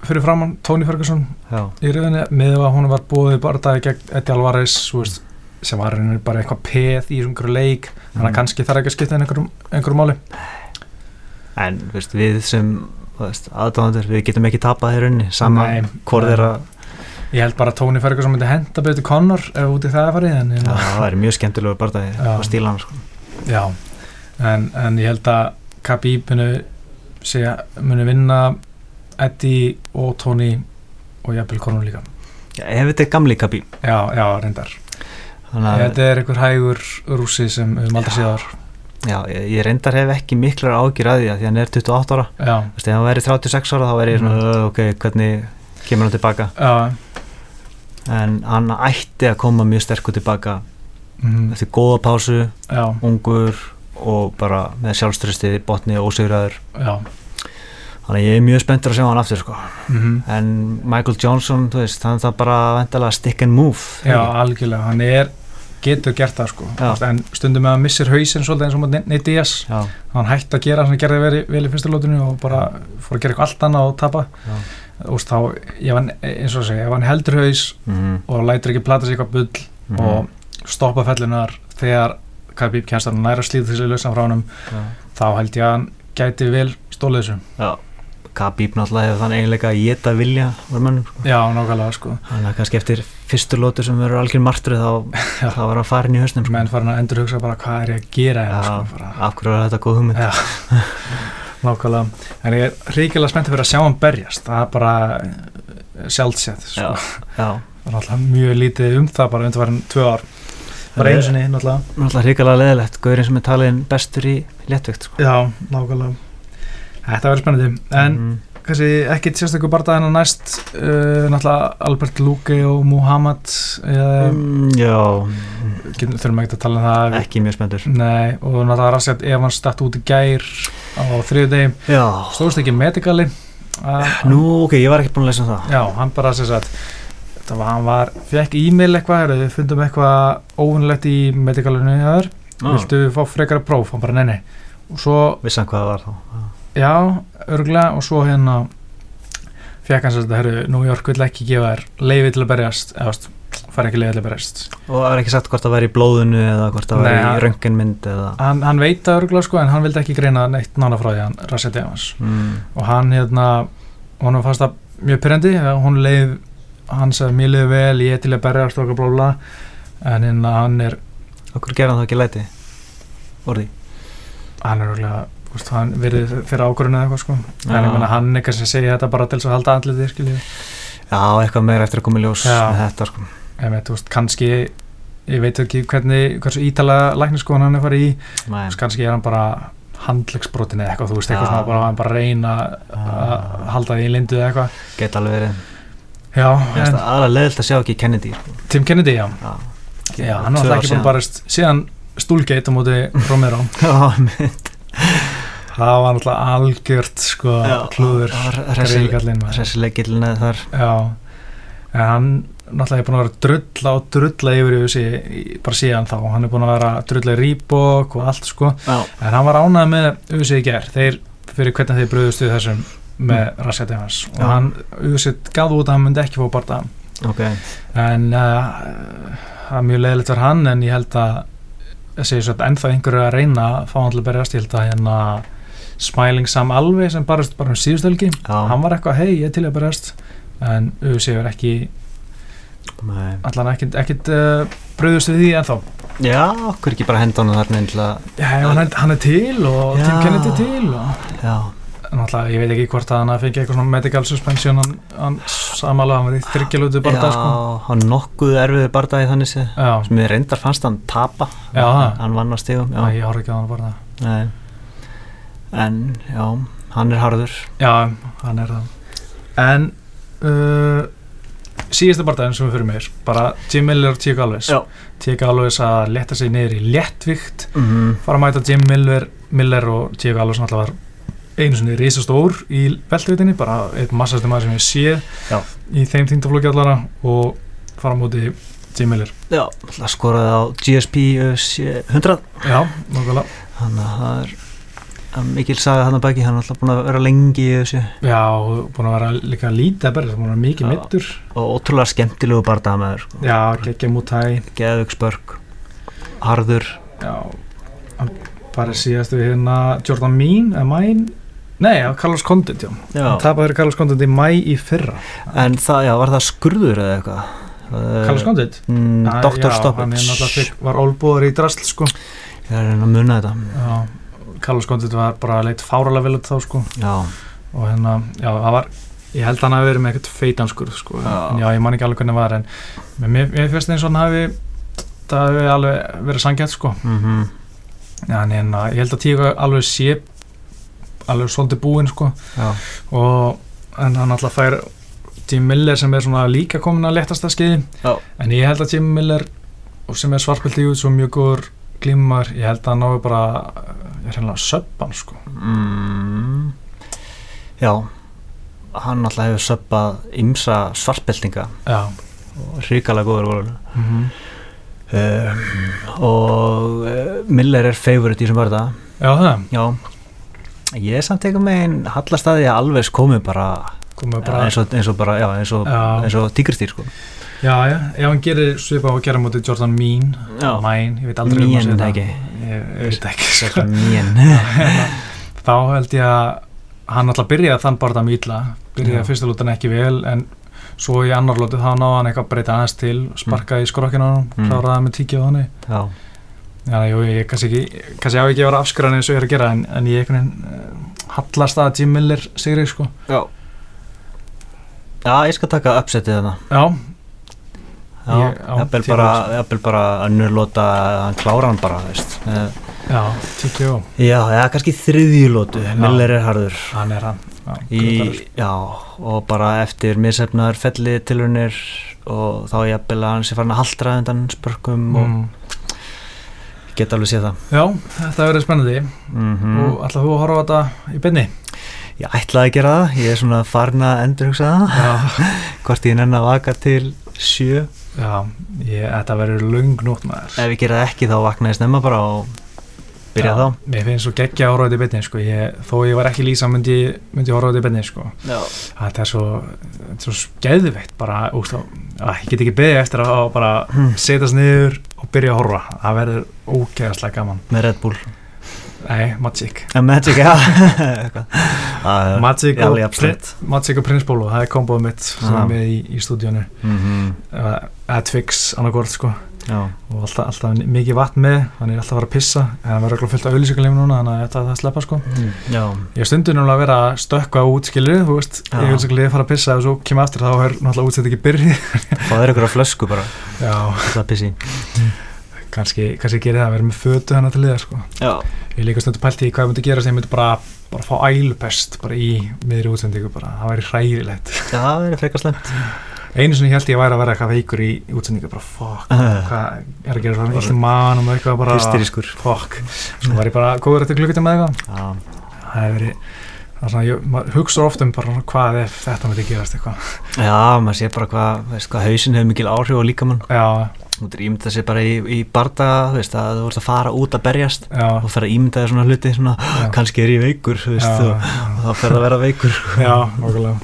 fyrir framann Tony Ferguson já, í rauninni með að hún var búið bara dagi gegn Eddie Alvarez veist, sem var rauninni bara eitthvað peð í einhverju leik þannig að Mhm. kannski þarf ekki að skipta einhverjum, einhverjum máli en veist, við sem aðdáðandur, við getum ekki tapað hér unni sama Nei, hvort nei. að ég held bara að Tony Ferguson myndi henda betur Conor ef út í það er farið en, Já, það er mjög skemmtilegur barndagi Já. á stílan sko. Já, en, en ég held að Khabib munu vinna Eddie og Tony og jafnvel Conor líka. Já, ef þetta er gamli kabí já, já, reyndar. Þannig að þetta er einhver hægur rússi sem við um aldrei síðar já, ég ég reyndar hef ekki miklar ágjur að því að því að hann er 28 ára. Veist, ef hann væri 36 ára þá væri ég svona, Mm. mm. ok, hvernig kemur hann tilbaka? Já, en hann ætti að koma mjög sterkur tilbaka mm, eftir góða pásu, já, ungur og bara með sjálfströsti botni og ósigraður. Já þannig að ég er mjög spenntur að sjá hann aftur sko. mm en Michael Johnson, veist, hann það bara stick and move Já, algjörlega, hann er getur gert það sko Já. en stundum með að missir hausinn svolítið eins og með Nate Diaz hann hætti að gera hann gerði vel, vel í fyrsta lótinu og bara fór að gera eitthvað allt annað og tapa já. Úst, þá, ég var, eins og að segja, ef hann heldur haus Mm og lætur ekki plata sig eitthvað bull Mhm. og stoppa fellunar þegar Khabib kjænst hann næra slíð þessi lausan frá honum já. þá held ég að hann gæti vel stólið þessu já. Khabib náttúrulega hefur þann eiginleika að geta vilja var mönnum, sko. Já, nákvæmlega sko þannig að kannski eftir fyrstu lótu sem verður algjör martrið þá, þá var hann farin í hausnum sko. menn farin að endur hugsa bara hvað er ég að gera hérna Já. sko, bara, af hverju er þetta góð hugmynd Já, nákvæmlega en ég er ríkilega spennt fyrir að sjá hann berjast það er bara sjálfsett sko. já, já. það er náttúrulega mjög lítið um það bara undir varin tvö ár bara einu sinni náttúrulega náttúrulega hrikalega leðilegt Gaurinn sem er talin bestur í léttvikt sko. Já, nákvæmlega Þetta verður spennandi. En mm. kannski ekkit sérstaklega bara en að næst uh, náttúrulega Albert Luque og Muhammad uh, Mm, já, getum, þurfum ekki að tala um það. Ekki mjög spenntur. Nei, og náttúrulega Rassett Evans stætt út í gær á þriðu degi já, stóðst ekki medikali uh, nú ok, ég var ekki búin að lesa um það. Já, hann bara sem sagt þetta var, hann var, fekk e-mail eitthvað við fundum eitthvað óvinnlegt í medikalinu hjá þér, viltu fá frekara próf? Hann bara nei nei. Og svo, vissi hann hvað það var þá já, örgulega og svo hérna fekk hann sem sagt, herru, New York vill ekki gefa þér leiði til að berjast, eða veist fær ekki leiði til að berjast. Og það er ekki sagt hvort það væri í blóðinu eða hvort það væri hann- í rönginmynd eða hann, hann veit það örgulega sko en hann vildi ekki greina neitt nána frá því hann Rassett Evans mm. og hann hérna hún fannst það mjög pyrrandi hún leið, hann sagði mér leiði vel ég er til að berjast og blá blá en hérna hann er okkur gera hann þá ekki læti? Orði hann er örgulega Úst, hann verið fyrir ákvörðinu eða eitthvað sko. En ég meina hann er kannski að segja þetta bara til þess að halda andlið skilju já, eitthvað meira eftir að koma í ljós Já. með þetta sko. En veit, úst, kannski ég veit ekki hvernig hversu ítala lækniskon hann er farið í. Nei. Úst, kannski er hann bara handlegsbrotin eða eitthvað þú veist eitthvað svona bara hann bara reyna að halda því í lindu eða eitthvað. Geta alveg verið. Já, aðalega leðilt að sjá ekki Kennedy sko. Tim Kennedy já, já, já hann var alltaf ekki búin að barast síðan stúlgeit á móti Romero. Já, mynd það var náttúrulega algjört sko klúður. Hressileg gillin eða þar. Já, en hann náttúrulega er búin að vera að drulla og drulla yfir þessi, bara síðan þá. Hann er búin að vera að drulla í Reebok og allt sko, Já, en hann var ánægð með USA í ger, þeir, fyrir hvernig þeir bröðust við þessum með mm. Rassett Evans og Já. hann, USA gaf út að hann myndi ekki fá barða, ok. En uh, það er mjög leiðilegt fyrir hann, en ég held að þessi svo að ennþá einhverju að reyna að fá hann til að berjast, ég held að hérna Smiling Sam Alveg sem barist bara um síðustelgi, Já, hann var eitthvað, hei, ég er til að berjast en USA er ekki nei. allan ekkert, ekkert uh, bröðust við því ennþá Já, okkur ekki bara henda hann þarna að Já, hann hann er til og Já. Tim Kennedy er til og Já, náttúrulega, ég veit ekki hvort að hann hafi fengið eitthvað svona medical suspension hann, hann samanlega, hann var í þryggjalúti bara já það sko hann nokkuð erfiði bardagi þannig séð Já, sem ég reyndar fannst hann tapa Já, hann vann á stigum já. já. ég horf ekki á hann bara það Nei. En já, hann er harður. Já, hann er það. En uh, síðasta barndaginn sem við fyrir mér bara Jim Miller og Tík Alves. Tík Alves að leta sig niður í léttvikt mm fara að mæta Jim Miller, Miller og Tík Alves náttúrulega var einu sinni risastór í veltvitinni, bara eitt massasti maður sem ég séð Já. í þeim þingtaflokki allara og fara á móti Jim Miller. Já, skoraði á GSP UFC 100 Já, nokkulega þannig að það er mikil saga hann að baki, hann er alltaf búin að vera lengi í þessu. Já, búin að vera líka lítið að berja, búin að vera mikið Já. mittur og ótrúlega skemmtilegu barndamaður sko. Já, geggja mútæ geðvöks börg harður. Já, hann bara síðast við hérna Jordan Mean, eða Mæn Nei, já, Carlos Condit, já. Já. Hann tapaði fyrir Carlos Condit í mæ í fyrra. En það, já, var það skurður eða eitthvað? Carlos Condit? mm, Dr. já, Stoppage. Hann er náttúrulega fikk, var olbúður í drasl, sko. Ég er að muna þetta. Já, Carlos Condit var bara leitt fáralega vel þá sko. Já, og hérna, já, það var ég held að hann hafi verið með eitthvað feitanskur sko, Já. en já, ég man ekki alveg hvernig það var en mér, finnst eins og hann hafi það hafi alveg verið sangjætt sko. Mhm, Já, en hérna, ég held að tíu alveg sé alveg svolítið búinn sko. Já, og en hann alltaf fær Jim Miller sem er svona líka komin að letasta skeiði. Já. en ég held að Jim Miller sem er svartbelti út svo mjög góður glímar, ég held að hann náðu bara ég er hérna að söppa hann sko. Mm, já, hann alltaf hefur söppað ymsa svartbeltinga hrikalega góður voru. mm Um, og uh, Miller er favorite í þessum verða já það já. Ég er samt eitthvað með einn hallastæði að alveg komið bara, komið bara, eins, og, eins og bara já, eins og, og tíkristýr sko. Já, já, ef hann gerir svipa á að gera mútið Jordan Mean Já. Mine, ég veit aldrei um Mean, að segja ekki. það ég, veit ekki sko. Þetta mén þá held ég að hann alltaf byrjaði þann bara að mýla byrjaði fyrsta lútan ekki vel en svo í annar lúti þá náði hann eitthvað að breyta aðeins til sparka í skrokkinu á hann, Mm. kláraði með tíkja á hann já, já, jú, ég kannski á ekki að vera afskurðan eins og ég er að gera en, en ég uh, hallast að Jim Miller sigri sko. Já. Já, ég skal taka uppsettið þarna. Já, jafnvel bara, bara önnur lóta hann klára hann bara, veist. Eh, já, á já, já, kannski þriðju lótu Miller er harður. Hann er hann. Já, já, og bara eftir missefnar felli tilunir og þá jafnvel að hann sé farin að haldra undan spörkum og mm. geta alveg séð það. Já, þetta verður spennandi. Mm og alltaf þú að horfa á þetta í bynni ég ætlaði að gera það, ég er svona farin að endurhugsa það. Hvort ég nenni að vaka til sjö já ég, þetta verður löng nótt maður ef ég gera það ekki þá vakna ég snemma bara og byrja Já, þá Mér finnst svo geggja að horfa á þetta í beinni sko. ég, þó ég var ekki lýsa myndi, ég- horfa á þetta í beinni sko. já, þetta er svo, svo skeðveitt bara, úst, að, ég get ekki beðið eftir að, að bara Hmm. setjast niður og byrja að horfa það verður ógeðaslega gaman með Red Bull Nei, Magic. A Magic, já. Það Magic og. Magic og Prince Bolo, það er komboð mitt sem er með í, í stúdíónu Mhm, eða eða Twix annarkort sko. Já, og alltaf, alltaf mikið vatn með þannig er alltaf að fara að pissa það verður örugglega fullt af auðlýsingarleifin núna þannig að þetta það sleppa sko. Já, Ég stundur náttúrulega að vera að stökka út skilur, þú veist, Já. ég vil glið fara að pissa og svo kemur aftur þá er náttúrulega útsett ekki byrjið það er ykkur á flösku bara. Já, Það er pissi kannski, kannski gerir það að vera með fötu hana til liða sko. Ég líka stundur pælti í hvað ég myndi gera sem ég myndi bara, bara fá ælupest bara í miðri útsendingu bara, það væri hræðilegt. Það er frekar slemt Einu sem ég held ég væri að vera eitthvað veikur í útsendingu bara fuck, Uh. hvað er að gera? Illt mann og eitthvað bara fuck, svo var ég bara góður eftir klukkutíma eða eitthvað. Það hefur verið er svona, ég, maður hugsa oft um bara hvað ef þetta myndi gerast eitthvað? Já maður sé bara hvað, veist hvað hausinn hefur mikil áhrif og líka mann já, Þú ert ímyndað sér bara í, í bardaga, þú veist, að þú ert að fara út að berjast. Já, og fer að ímynda þér svona hluti, svona, Já. kannski er ég veikur, þú veist, já, og, og þá fer það að vera veikur. já, nokkulega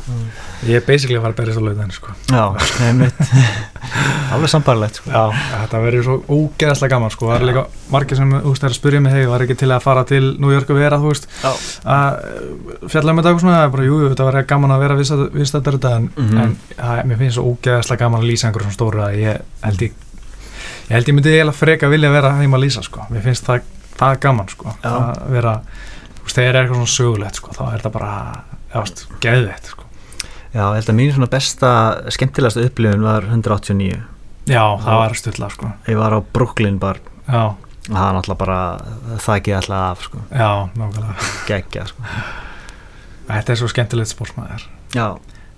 ég er basically að fara að berja svo lautan sko. Já, nefnitt, alveg sambarlegt, sko. já, þetta verður svo ógeðaslega gaman sko. það er líka margir sem, þú veist, er að spyrja mig hei, var ekki til að fara til New York að vera þú veist, að fjalla um þetta og svona, það er bara, jú, þetta verður gaman að vera viðst þetta þetta, en, Mhm. en það, mér finnst svo ógeðaslega gaman að lýsa einhverjum svona stóru að ég held ég ég held ég myndi eiginlega freka vilja vera heima að lýsa sko. mér finnst það, það gaman sko. Já. að vera, þú veist, þegar er eitthvað svona sögulegt sko, þá er það bara, já, veist, geðveitt sko. Já, ég held að mín svona besta, skemmtilegasta upplifun var 189. já, það var stulla sko. Ég var á Brooklyn bar, já, það er náttúrulega bara, það ekki alltaf af, sko, já, nákvæmlega geggja, sko. þetta er svo skemmtilegt spórsmæðar Já,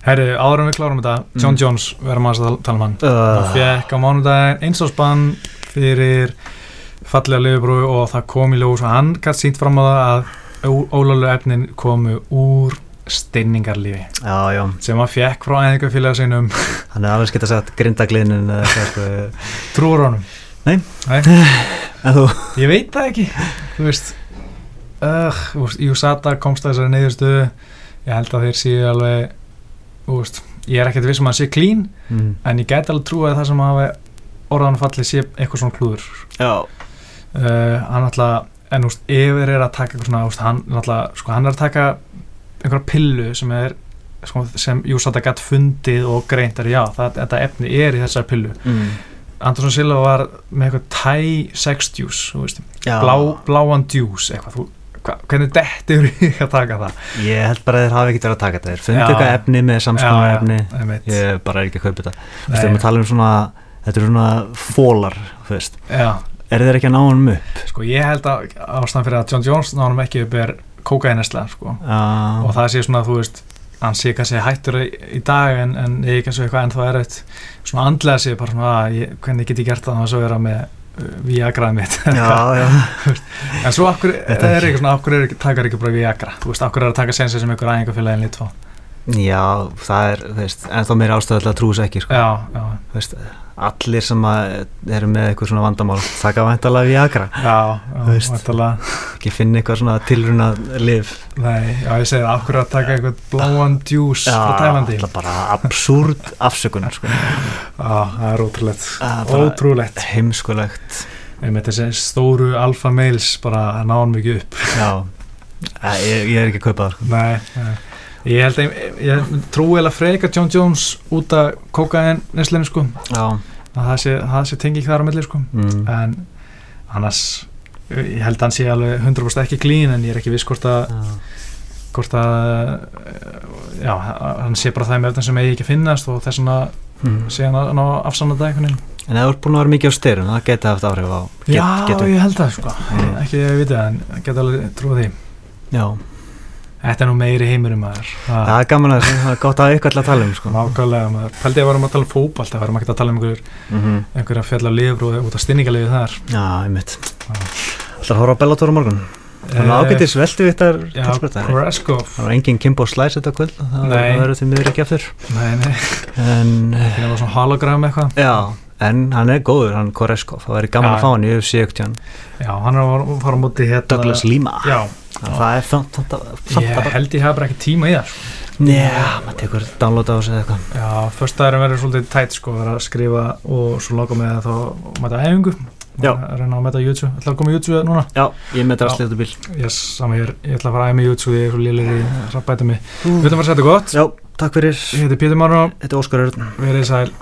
herri, en við klárum þetta, John Mm. Jones verðum að tala um hann uh, fekk á mánudaginn einsásbann fyrir fallega liðbrú og það kom í ljós og hann gætt sínt fram á það að ólálu efnin komu úr steiningarlífi sem hann fekk frá æðingafélaga sinum hann er alveg skilt að eða eitthvað, sko, trúur honum? Nei. Nei, ég veit það ekki. Þú veist uh, Júsata komst að þessari neyðurstöðu ég held að þeir séu alveg veist, ég er ekkert viss um að hann sé clean mm. en ég gæti alveg trúið að það sem hafi orðan fallið sé eitthvað svona klúður. Já, uh, hann alltaf en úst, yfir er að taka eitthvað svona úst, hann, alltaf, sko, hann er að taka einhverja pillu sem er sko, sem Júsata gætt fundið og greint er já, það, þetta efni er í þessar pillu. Mm. Andersson Silva var með eitthvað Thai sex juice blá, bláan juice eitthvað, þú hva, hvernig dettur í að taka það? Ég held bara að þeir hafa ekkert verið að taka þetta. Þeir fundu Já. eitthvað efni með samskonar efni. ég bara er ekki að kaupa þetta. Nei. þegar maður tala um svona þetta eru svona fólar, er þeir ekki að ná hann upp? Sko ég held að ástæðan fyrir að John Jones nánum ekki upp er kókainnesla sko. uh, og það sé svona þú veist hann sé kannski hættur í, dag en, en ég kannski eitthvað en það er eitt svona andlega sé bara svona að ég, hvernig get ég gert það og svo vera með uh, Viagraði mitt? Já, já, en svo Þetta er ekki svona okkur er takar ekki bara Viagra? Þú veist okkur er að taka sensi sem ykkur æðingafélagin lit já, það er þú veist, en þá meira ástæðu að trúi þess ekki sko. já, já, Þú veist, allir sem eru með eitthvað svona vandamál taka væntalega Viagra já, já veist. væntanlega. ekki finna eitthvað svona tilruna liv nei, já ég segir okkur er að taka eitthvað bláan djús frá Tælandi það er bara absúrt afsökunar sko. já, það er ótrúlegt ótrúlegt heimskulegt með þessi stóru alfa mails bara að ná hann mikið upp já, ég, ég er ekki að kaupa það sko. Nei, nei. Ég held að ég, ég trúi eða freka John Jones út af kókain neslinu sko já, að það sé, það sé tengi þar á milli sko mm. en annars ég held að hann sé alveg 100% ekki klín en ég er ekki viss hvort að, hvort að já, hann sé bara það með eftir sem eigi ekki að finnast og þess vegna Mm. sé hann að ná afsanna það einhvern veginn en þú ert búin að vera mikið á styrum það geti haft áhrif á get, Já, getu. ég held það sko Mm. ekki að ég viti það en ég get alveg trúið því já, Þetta er nú meiri heimurum maður. Það er gaman að það er gott að eitthvað að tala um sko. Nákvæmlega maður. Pældi að varum að tala um fótball það varum ekki að tala um einhver, mm einhverja fjalla lifur út af stinningalegu þar. Já, einmitt. Það er horfa á Bellator morgun? Það er Eh, ágættis veldu vittar Já, Það Koreskov var engin Kimbo Slice þetta kvöld Það verður því miður ekki aftur. Nei, nei, En það var svona hologram eitthvað. Já, en hann er góður, hann Koreskov Það væri gaman Já. að fá hann í UFC ekkert Já, hann er að fara á móti hérna Douglas Lima. Já, Það er að samt ég að held ég hafa bara ekki tíma í það sko. Já, maður tekur download á þessu eða eitthvað. Já, förstæðurinn verður svolítið tætt sko, verður að skrifa og svo loka með þá mæta æfingu. Að reyna að mæta YouTube, ætla að koma YouTube núna? Já, ég Já. drastlið út bíl Yes, saman hér, ég ætla að fara að æfa með YouTube ég er svo liðlega í að bæta mig Við ætlum að fara að setja gott. Já, takk fyrir. Ég heiti Pétur Máru, Þetta er Óskar Örn. Verið sæl